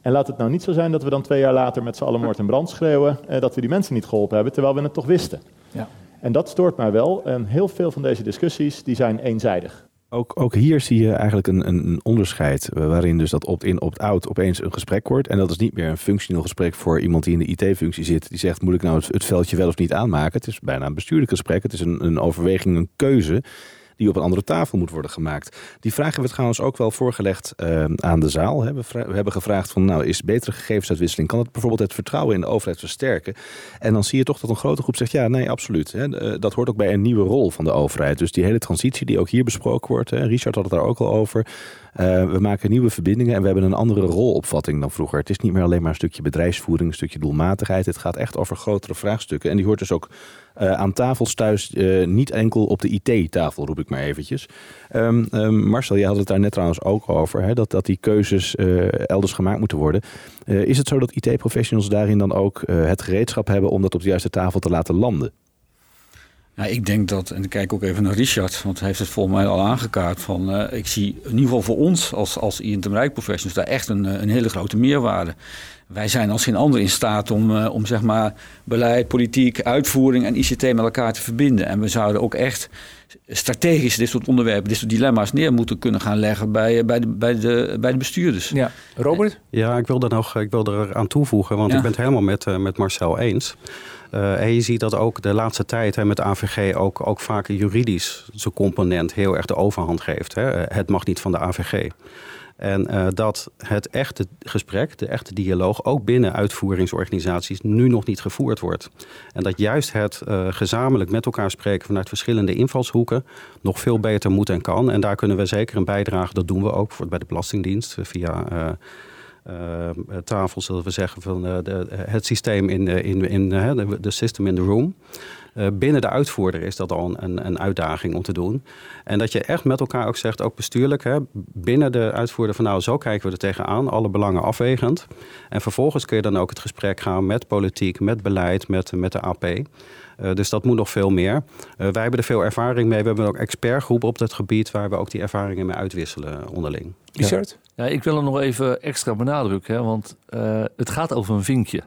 En laat het nou niet zo zijn dat we dan twee jaar later met z'n allen moord en brand schreeuwen dat we die mensen niet geholpen hebben, terwijl we het toch wisten. Ja. En dat stoort mij wel. En heel veel van deze discussies die zijn eenzijdig. Ook, ook hier zie je eigenlijk een, een onderscheid waarin dus dat opt-in, opt-out opeens een gesprek wordt. En dat is niet meer een functioneel gesprek voor iemand die in de IT-functie zit. Die zegt, moet ik nou het, het, veldje wel of niet aanmaken? Het is bijna een bestuurlijk gesprek. Het is een, een overweging, een keuze die op een andere tafel moet worden gemaakt. Die vraag hebben we trouwens ook wel voorgelegd uh, aan de zaal. We hebben gevraagd van, nou, is betere gegevensuitwisseling, kan het bijvoorbeeld het vertrouwen in de overheid versterken? En dan zie je toch dat een grote groep zegt, ja, nee, absoluut. Hè. Eh, dat hoort ook bij een nieuwe rol van de overheid. Dus die hele transitie die ook hier besproken wordt, hè, Richard had het daar ook al over. Uh, we maken nieuwe verbindingen en we hebben een andere rolopvatting dan vroeger. Het is niet meer alleen maar een stukje bedrijfsvoering, een stukje doelmatigheid. Het gaat echt over grotere vraagstukken. En die hoort dus ook uh, aan tafels thuis, uh, niet enkel op de IT-tafel, roep ik maar eventjes. Um, um, Marcel, je had het daar net trouwens ook over, hè, dat, dat die keuzes elders gemaakt moeten worden. is het zo dat IT-professionals daarin dan ook het gereedschap hebben om dat op de juiste tafel te laten landen? Nou, ik denk dat, en ik kijk ook even naar Richard, want hij heeft het volgens mij al aangekaart. Van, uh, ik zie in ieder geval voor ons als, als INTM Rijk professionals daar echt een, een hele grote meerwaarde. Wij zijn als geen ander in staat om, uh, om zeg maar beleid, politiek, uitvoering en ICT met elkaar te verbinden. En we zouden ook echt strategisch dit soort onderwerpen, dit soort dilemma's neer moeten kunnen gaan leggen bij, bij, de, bij, de, bij de bestuurders. Ja, Robert? Ja, ik wil er nog ik wil er aan toevoegen, want ik ben het helemaal met, uh, met Marcel eens. Uh, en je ziet dat ook de laatste tijd hè, met AVG ook, ook vaak juridisch zijn component heel erg de overhand geeft. Hè. Het mag niet van de AVG. En uh, dat het echte gesprek, de echte dialoog, ook binnen uitvoeringsorganisaties nu nog niet gevoerd wordt. En dat juist het gezamenlijk met elkaar spreken vanuit verschillende invalshoeken nog veel beter moet en kan. En daar kunnen we zeker een bijdrage, dat doen we ook voor, bij de Belastingdienst via tafel, zullen we zeggen, van uh, de, het systeem in, in, in de, de system in the room. Uh, binnen de uitvoerder is dat al een, een, uitdaging om te doen. En dat je echt met elkaar ook zegt, ook bestuurlijk, hè, binnen de uitvoerder van nou, zo kijken we er tegenaan, alle belangen afwegend. En vervolgens kun je dan ook het gesprek gaan met politiek, met beleid, met, met de AP. Uh, dus dat moet nog veel meer. Uh, wij hebben er veel ervaring mee. We hebben ook expertgroepen op dat gebied waar we ook die ervaringen mee uitwisselen onderling. Richard? Ja, ik wil er nog even extra benadrukken, hè, want uh, het gaat over een vinkje.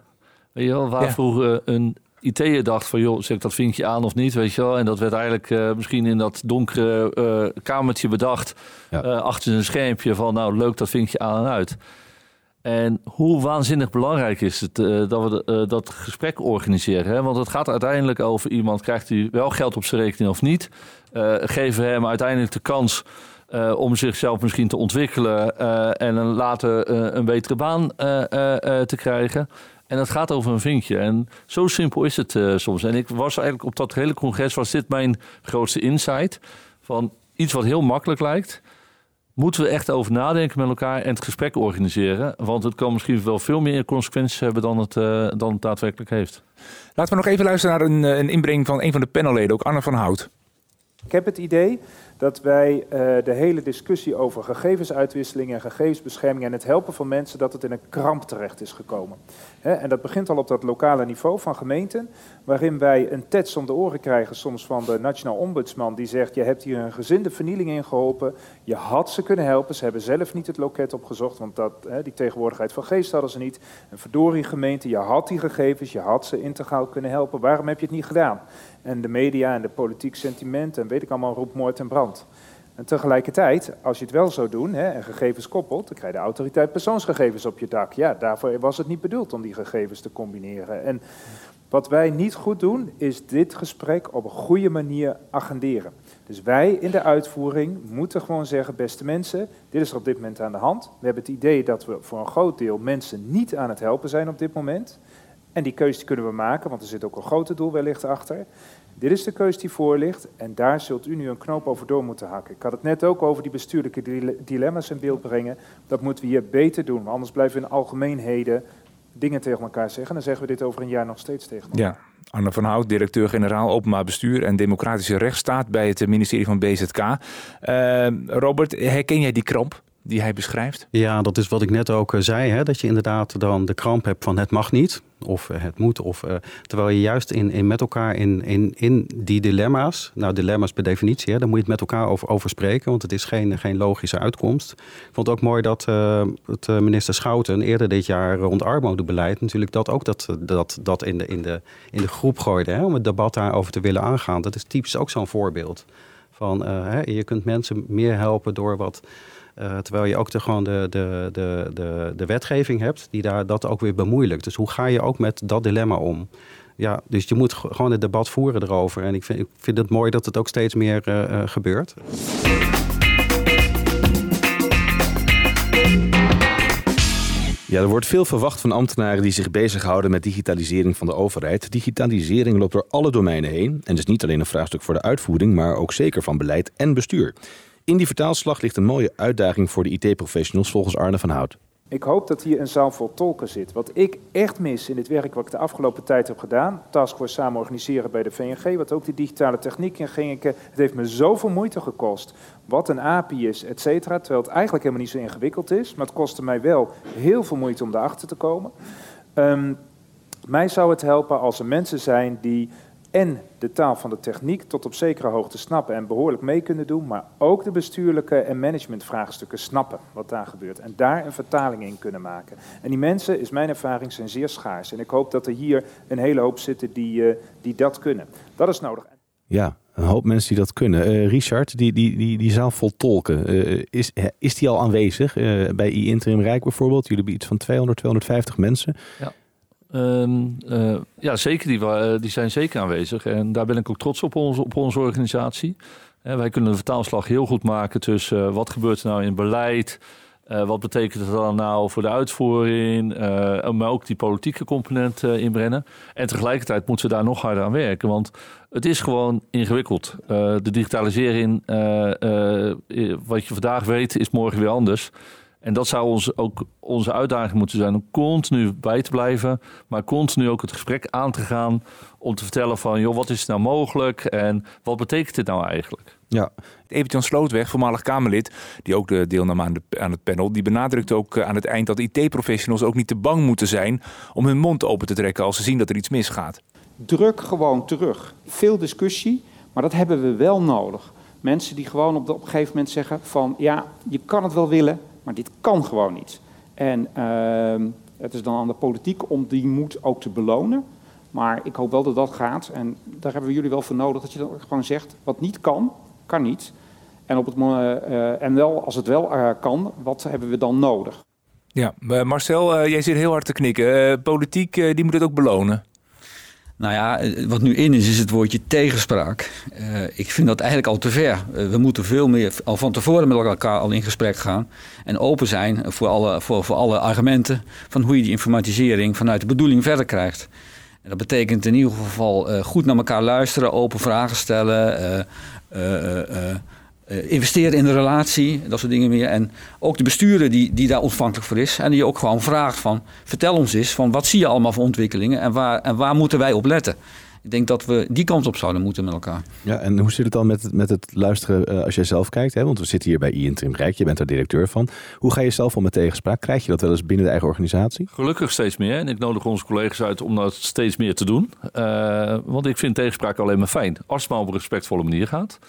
Weet je wel, waar ja. vroeger een IT'er dacht van, joh, zet ik dat vinkje aan of niet, weet je wel. En dat werd eigenlijk uh, misschien in dat donkere uh, kamertje bedacht, ja. achter een schermpje van, nou, leuk dat vinkje aan en uit. En hoe waanzinnig belangrijk is het dat we dat gesprek organiseren. Hè? Want het gaat uiteindelijk over iemand, krijgt hij wel geld op zijn rekening of niet. geven hem uiteindelijk de kans uh, om zichzelf misschien te ontwikkelen uh, en een later uh, een betere baan te krijgen. En het gaat over een vinkje. En zo simpel is het uh, soms. En ik was eigenlijk op dat hele congres, was dit mijn grootste insight. Van iets wat heel makkelijk lijkt, moeten we echt over nadenken met elkaar en het gesprek organiseren. Want het kan misschien wel veel meer consequenties hebben dan het, uh, dan het daadwerkelijk heeft. Laten we nog even luisteren naar een, een inbreng van een van de panelleden, ook Anne van Hout. Ik heb het idee dat wij uh, de hele discussie over gegevensuitwisseling en gegevensbescherming en het helpen van mensen, dat het in een kramp terecht is gekomen. En dat begint al op dat lokale niveau van gemeenten, waarin wij een tets om de oren krijgen soms van de Nationaal Ombudsman, die zegt, je hebt hier een gezinde vernieling in geholpen, je had ze kunnen helpen, ze hebben zelf niet het loket opgezocht, want dat, die tegenwoordigheid van geest hadden ze niet. Een verdorie gemeente, je had die gegevens, je had ze integraal kunnen helpen, waarom heb je het niet gedaan? En de media en de politiek sentiment en weet ik allemaal roept moord en brand. En tegelijkertijd, als je het wel zou doen hè, en gegevens koppelt, dan krijg je de autoriteit persoonsgegevens op je dak. Ja, daarvoor was het niet bedoeld om die gegevens te combineren. En wat wij niet goed doen, is dit gesprek op een goede manier agenderen. Dus wij in de uitvoering moeten gewoon zeggen, beste mensen, dit is er op dit moment aan de hand. We hebben het idee dat we voor een groot deel mensen niet aan het helpen zijn op dit moment. En die keuze kunnen we maken, want er zit ook een groter doel wellicht achter. Dit is de keus die voor ligt en daar zult u nu een knoop over door moeten hakken. Ik had het net ook over die bestuurlijke dilemma's in beeld brengen. Dat moeten we hier beter doen, anders blijven we in algemeenheden dingen tegen elkaar zeggen. Dan zeggen we dit over een jaar nog steeds tegen elkaar. Ja. Anne van Hout, directeur-generaal Openbaar Bestuur en Democratische Rechtsstaat bij het ministerie van BZK. Uh, Robert, herken jij die kramp? Die hij beschrijft? Ja, dat is wat ik net ook eh, zei. Hè, dat je inderdaad dan de kramp hebt van het mag niet. Of eh, het moet. Of, uh, terwijl je juist in, in met elkaar in, in, in die dilemma's. Nou, dilemma's per definitie. Hè, daar moet je het met elkaar over, over spreken. Want het is geen, geen logische uitkomst. Ik vond het ook mooi dat het minister Schouten eerder dit jaar rond armoedebeleid. natuurlijk dat ook dat, dat, dat in, de, in, de, in de groep gooide. Hè, om het debat daarover te willen aangaan. Dat is typisch ook zo'n voorbeeld. Van, hè, je kunt mensen meer helpen door wat uh, terwijl je ook de, gewoon de, de, de, de, de wetgeving hebt die daar dat ook weer bemoeilijkt. Dus hoe ga je ook met dat dilemma om? Ja, dus je moet gewoon het debat voeren erover. En ik vind, ik vind het mooi dat het ook steeds meer uh, uh, gebeurt. Ja, er wordt veel verwacht van ambtenaren die zich bezighouden met digitalisering van de overheid. Digitalisering loopt door alle domeinen heen en is niet alleen een vraagstuk voor de uitvoering, maar ook zeker van beleid en bestuur. In die vertaalslag ligt een mooie uitdaging voor de IT-professionals volgens Arne van Hout. Ik hoop dat hier een zaal vol tolken zit. Wat ik echt mis in het werk wat ik de afgelopen tijd heb gedaan, taskforce samen organiseren bij de VNG, wat ook die digitale techniek in ging, het heeft me zoveel moeite gekost. Wat een API is, et cetera, terwijl het eigenlijk helemaal niet zo ingewikkeld is, maar het kostte mij wel heel veel moeite om daarachter te komen. Um, mij zou het helpen als er mensen zijn die en de taal van de techniek tot op zekere hoogte snappen en behoorlijk mee kunnen doen, maar ook de bestuurlijke en managementvraagstukken snappen wat daar gebeurt en daar een vertaling in kunnen maken. En die mensen, is mijn ervaring, zijn zeer schaars. En ik hoop dat er hier een hele hoop zitten die, uh, die dat kunnen. Dat is nodig. Ja, een hoop mensen die dat kunnen. Uh, Richard, die, die, die, die zaal vol tolken, uh, is, is die al aanwezig? bij I-Interim Rijk bijvoorbeeld, jullie hebben iets van 200, 250 mensen. Ja. Um, uh, ja, zeker. Die, uh, die zijn zeker aanwezig. En daar ben ik ook trots op, op onze organisatie. Uh, wij kunnen de vertaalslag heel goed maken tussen wat gebeurt er nou in beleid... wat betekent het dan nou voor de uitvoering, maar ook die politieke component inbrengen. En tegelijkertijd moeten we daar nog harder aan werken, want het is gewoon ingewikkeld. de digitalisering, wat je vandaag weet, is morgen weer anders. En dat zou ons ook onze uitdaging moeten zijn om continu bij te blijven, maar continu ook het gesprek aan te gaan om te vertellen van, joh, wat is nou mogelijk en wat betekent dit nou eigenlijk? Ja, Evert-Jan Slootweg, voormalig Kamerlid, die ook de deelnam aan, de, aan het panel, die benadrukt ook eh, aan het eind dat IT-professionals ook niet te bang moeten zijn om hun mond open te trekken als ze zien dat er iets misgaat. Druk gewoon terug. Veel discussie, maar dat hebben we wel nodig. Mensen die gewoon op, de, op een gegeven moment zeggen van, ja, je kan het wel willen, maar dit kan gewoon niet. En uh, het is dan aan de politiek om die moed ook te belonen. Maar ik hoop wel dat dat gaat. En daar hebben we jullie wel voor nodig. Dat je dan gewoon zegt, wat niet kan, kan niet. En, op het, uh, en wel, als het wel uh, kan, wat hebben we dan nodig? Ja, Marcel, jij zit heel hard te knikken. politiek, die moet het ook belonen. Nou ja, eh, wat nu in is, is het woordje tegenspraak. Uh, ik vind dat eigenlijk al te ver. Uh, we moeten veel meer al van tevoren met elkaar al in gesprek gaan. En open zijn voor alle, voor, voor alle argumenten van hoe je die informatisering vanuit de bedoeling verder krijgt. En dat betekent in ieder geval goed naar elkaar luisteren, open vragen stellen. Uh, investeren in de relatie, dat soort dingen meer. En ook de bestuurder die, die daar ontvankelijk voor is. En die ook gewoon vraagt van, vertel ons eens van wat zie je allemaal voor ontwikkelingen en waar, en waar moeten wij op letten. Ik denk dat we die kant op zouden moeten met elkaar. Ja, en hoe zit het dan met, met het luisteren uh, als jij zelf kijkt? Hè? Want we zitten hier bij Interim Rijk, je bent daar directeur van. Hoe ga je zelf om met tegenspraak? Krijg je dat wel eens binnen de eigen organisatie? Gelukkig steeds meer. En ik nodig onze collega's uit om dat steeds meer te doen. Uh, want ik vind tegenspraak alleen maar fijn. Als het maar op een respectvolle manier gaat.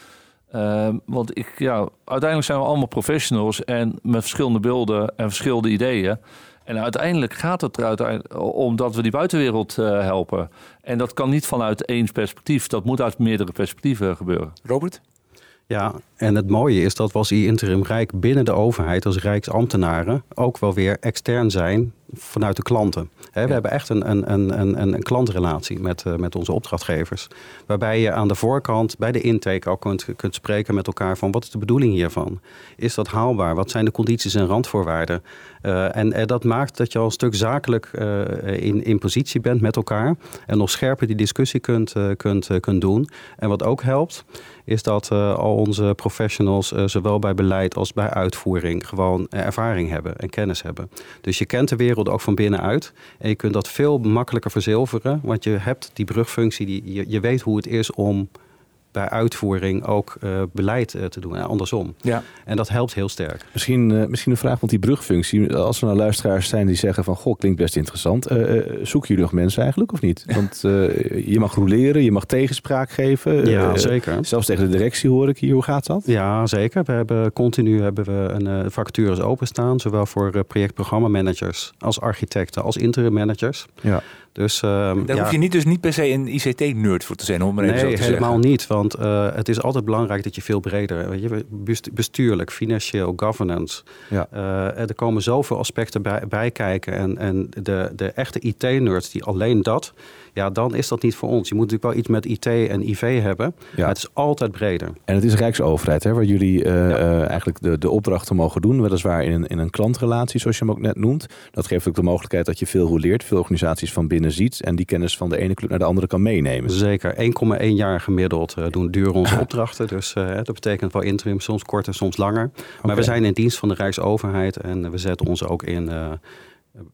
Uh, want ik, ja, uiteindelijk zijn we allemaal professionals en met verschillende beelden en verschillende ideeën. En uiteindelijk gaat het eruit om dat we die buitenwereld uh, helpen. En dat kan niet vanuit één perspectief. Dat moet uit meerdere perspectieven gebeuren. Robert? Ja, en het mooie is dat we als interim Rijk binnen de overheid, als Rijksambtenaren, ook wel weer extern zijn vanuit de klanten. He, we hebben echt een, een, een, een, een klantrelatie met, uh, met onze opdrachtgevers. Waarbij je aan de voorkant bij de intake ook kunt, kunt spreken met elkaar van wat is de bedoeling hiervan? Is dat haalbaar? Wat zijn de condities en randvoorwaarden? Uh, en uh, dat maakt dat je al een stuk zakelijk in, in positie bent met elkaar. En nog scherper die discussie kunt, kunt, kunt doen. En wat ook helpt, is dat al onze professionals, zowel bij beleid als bij uitvoering, gewoon ervaring hebben en kennis hebben. Dus je kent de wereld ook van binnenuit. En je kunt dat veel makkelijker verzilveren, want je hebt die brugfunctie, die, je, je weet hoe het is om bij uitvoering ook uh, beleid uh, te doen. En andersom. Ja. En dat helpt heel sterk. Misschien, uh, misschien een vraag, want die brugfunctie. Als er nou luisteraars zijn die zeggen van... goh, klinkt best interessant. zoeken jullie nog mensen eigenlijk of niet? Want je mag roleren, je mag tegenspraak geven. Ja, zeker. Zelfs tegen de directie hoor ik hier. Hoe gaat dat? Ja, zeker. We hebben continu hebben we een vacatures openstaan. Zowel voor projectprogrammamanagers als architecten als interim managers. Ja. Dus, uh, Daar ja. hoef je niet, dus niet per se een ICT-nerd voor te zijn, om maar nee, helemaal zeggen. niet. Want uh, het is altijd belangrijk dat je veel breder... Weet je, bestuurlijk, financieel, governance. Ja. Uh, er komen zoveel aspecten bij, bij kijken. En, en de, de echte IT-nerds die alleen dat... Ja, dan is dat niet voor ons. Je moet natuurlijk wel iets met IT en IV hebben. Ja. Maar het is altijd breder. En het is Rijksoverheid, hè, waar jullie uh, ja. uh, eigenlijk de, de opdrachten mogen doen. Weliswaar in een, in een klantrelatie, zoals je hem ook net noemt. Dat geeft ook de mogelijkheid dat je veel roleert, veel organisaties van binnen ziet. En die kennis van de ene club naar de andere kan meenemen. Zeker. 1,1 jaar gemiddeld uh, doen, duren onze <laughs> opdrachten. Dus dat betekent wel interim, soms korter, soms langer. Maar we zijn in dienst van de Rijksoverheid. En we zetten ons ook in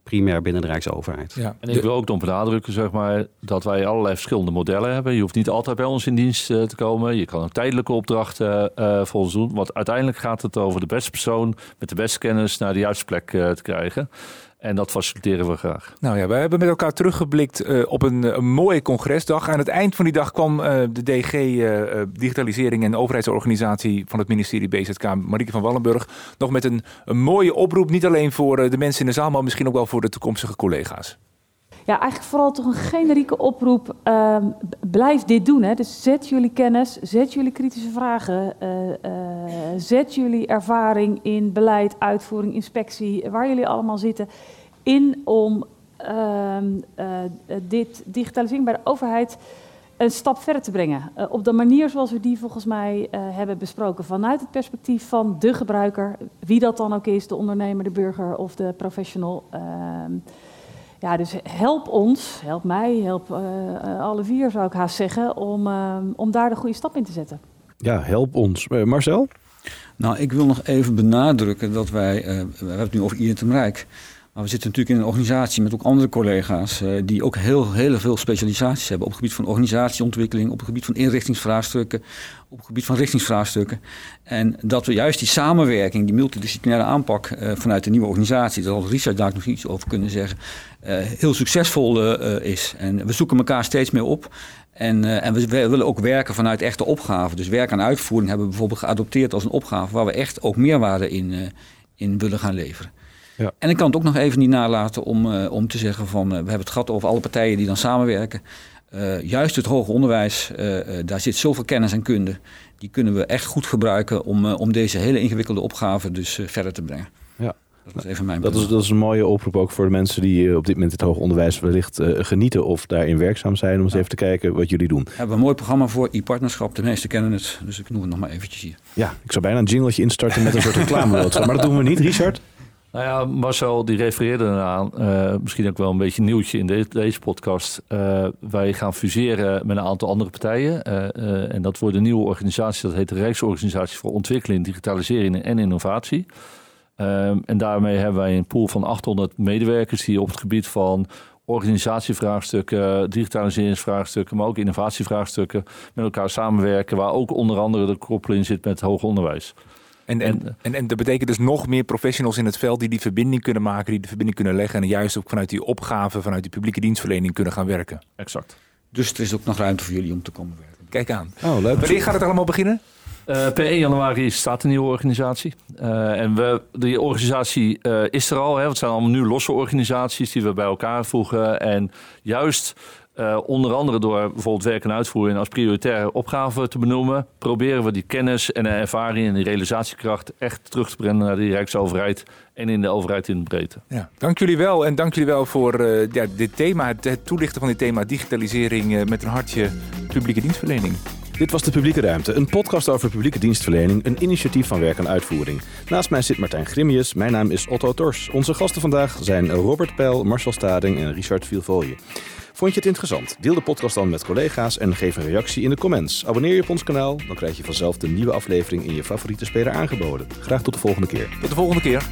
primair binnen de Rijksoverheid. Ja. En ik wil ook nog benadrukken zeg maar, dat wij allerlei verschillende modellen hebben. Je hoeft niet altijd bij ons in dienst uh, te komen. Je kan ook tijdelijke opdrachten uh, voor ons doen. Want uiteindelijk gaat het over de beste persoon met de beste kennis naar de juiste plek uh, te krijgen. En dat faciliteren we graag. Nou ja, we hebben met elkaar teruggeblikt uh, op een, een, mooie congresdag. Aan het eind van die dag kwam uh, de DG Digitalisering en Overheidsorganisatie van het ministerie BZK, Marieke van Wallenburg, nog met een, een mooie oproep. Niet alleen voor de mensen in de zaal, maar misschien ook wel voor de toekomstige collega's. Ja, eigenlijk vooral toch een generieke oproep. Uh, blijf dit doen. Hè. Dus zet jullie kennis, zet jullie kritische vragen, uh, uh, zet jullie ervaring in beleid, uitvoering, inspectie, waar jullie allemaal zitten, in om ehm, dit digitalisering bij de overheid een stap verder te brengen. op de manier zoals we die volgens mij hebben besproken, vanuit het perspectief van de gebruiker, wie dat dan ook is, de ondernemer, de burger of de professional. Ja, dus help ons, help mij, help uh, alle vier zou ik haast zeggen, om, uh, om daar de goede stap in te zetten. Ja, help ons. Uh, Marcel? Nou, ik wil nog even benadrukken dat wij, we hebben het nu over Irentem Rijk, maar we zitten natuurlijk in een organisatie met ook andere collega's die ook heel, heel veel specialisaties hebben op het gebied van organisatieontwikkeling, op het gebied van inrichtingsvraagstukken, op het gebied van richtingsvraagstukken. En dat we juist die samenwerking, die multidisciplinaire aanpak uh, vanuit de nieuwe organisatie, daar zal Richard daar nog iets over kunnen zeggen, heel succesvol uh, is. En we zoeken elkaar steeds meer op. En, en we, we, willen ook werken vanuit echte opgaven. Dus werk aan uitvoering hebben we bijvoorbeeld geadopteerd als een opgave waar we echt ook meerwaarde in, in willen gaan leveren. Ja. En ik kan het ook nog even niet nalaten om, om te zeggen van, we hebben het gehad over alle partijen die dan samenwerken. Uh, juist het hoger onderwijs, daar zit zoveel kennis en kunde. Die kunnen we echt goed gebruiken om, om deze hele ingewikkelde opgave dus verder te brengen. Dat is even mijn Dat is, dat is een mooie oproep ook voor de mensen die eh, op dit moment het hoger onderwijs wellicht eh, genieten of daarin werkzaam zijn. Om eens even te kijken wat jullie doen. We hebben een mooi programma voor e-partnerschap. De meesten kennen het, dus ik noem het nog maar eventjes hier. Ja, ik zou bijna een jingletje instarten met een soort reclameboodschap. <laughs> Maar dat doen we niet, Richard. Nou ja, Marcel die refereerde eraan, eh, misschien ook wel een beetje een nieuwtje in de- deze podcast. Eh, wij gaan fuseren met een aantal andere partijen. Eh, eh, en dat wordt een nieuwe organisatie, dat heet de Rijksorganisatie voor Ontwikkeling, Digitalisering en Innovatie. Ehm, en daarmee hebben wij een pool van 800 medewerkers die op het gebied van organisatievraagstukken, digitaliseringsvraagstukken, maar ook innovatievraagstukken met elkaar samenwerken, waar ook onder andere de koppeling zit met hoger onderwijs. En, en, en, en dat betekent dus nog meer professionals in het veld die die verbinding kunnen maken, die de verbinding kunnen leggen en juist ook vanuit die opgave, vanuit die publieke dienstverlening kunnen gaan werken. Exact. Dus er is ook nog ruimte voor jullie om te komen werken. Kijk aan. Oh, leuk. Wanneer gaat het allemaal beginnen? Eh, per 1 januari staat een nieuwe organisatie. Eh, en we, die organisatie eh, is er al. Hè, het zijn allemaal nu losse organisaties die we bij elkaar voegen. En juist onder andere door bijvoorbeeld werk en uitvoering als prioritaire opgave te benoemen, proberen we die kennis en ervaring en die realisatiekracht echt terug te brengen naar de Rijksoverheid en in de overheid in de breedte. Ja, dank jullie wel en dank jullie wel voor ja, dit thema, het, toelichten van dit thema digitalisering met een hartje publieke dienstverlening. Dit was De Publieke Ruimte, een podcast over publieke dienstverlening, een initiatief van werk en uitvoering. Naast mij zit Martijn Grimius, mijn naam is Otto Tors. Onze gasten vandaag zijn Robert Peil, Marcel Stading en Richard Vielvolje. Vond je het interessant? Deel de podcast dan met collega's en geef een reactie in de comments. Abonneer je op ons kanaal, dan krijg je vanzelf de nieuwe aflevering in je favoriete speler aangeboden. Graag tot de volgende keer. Tot de volgende keer.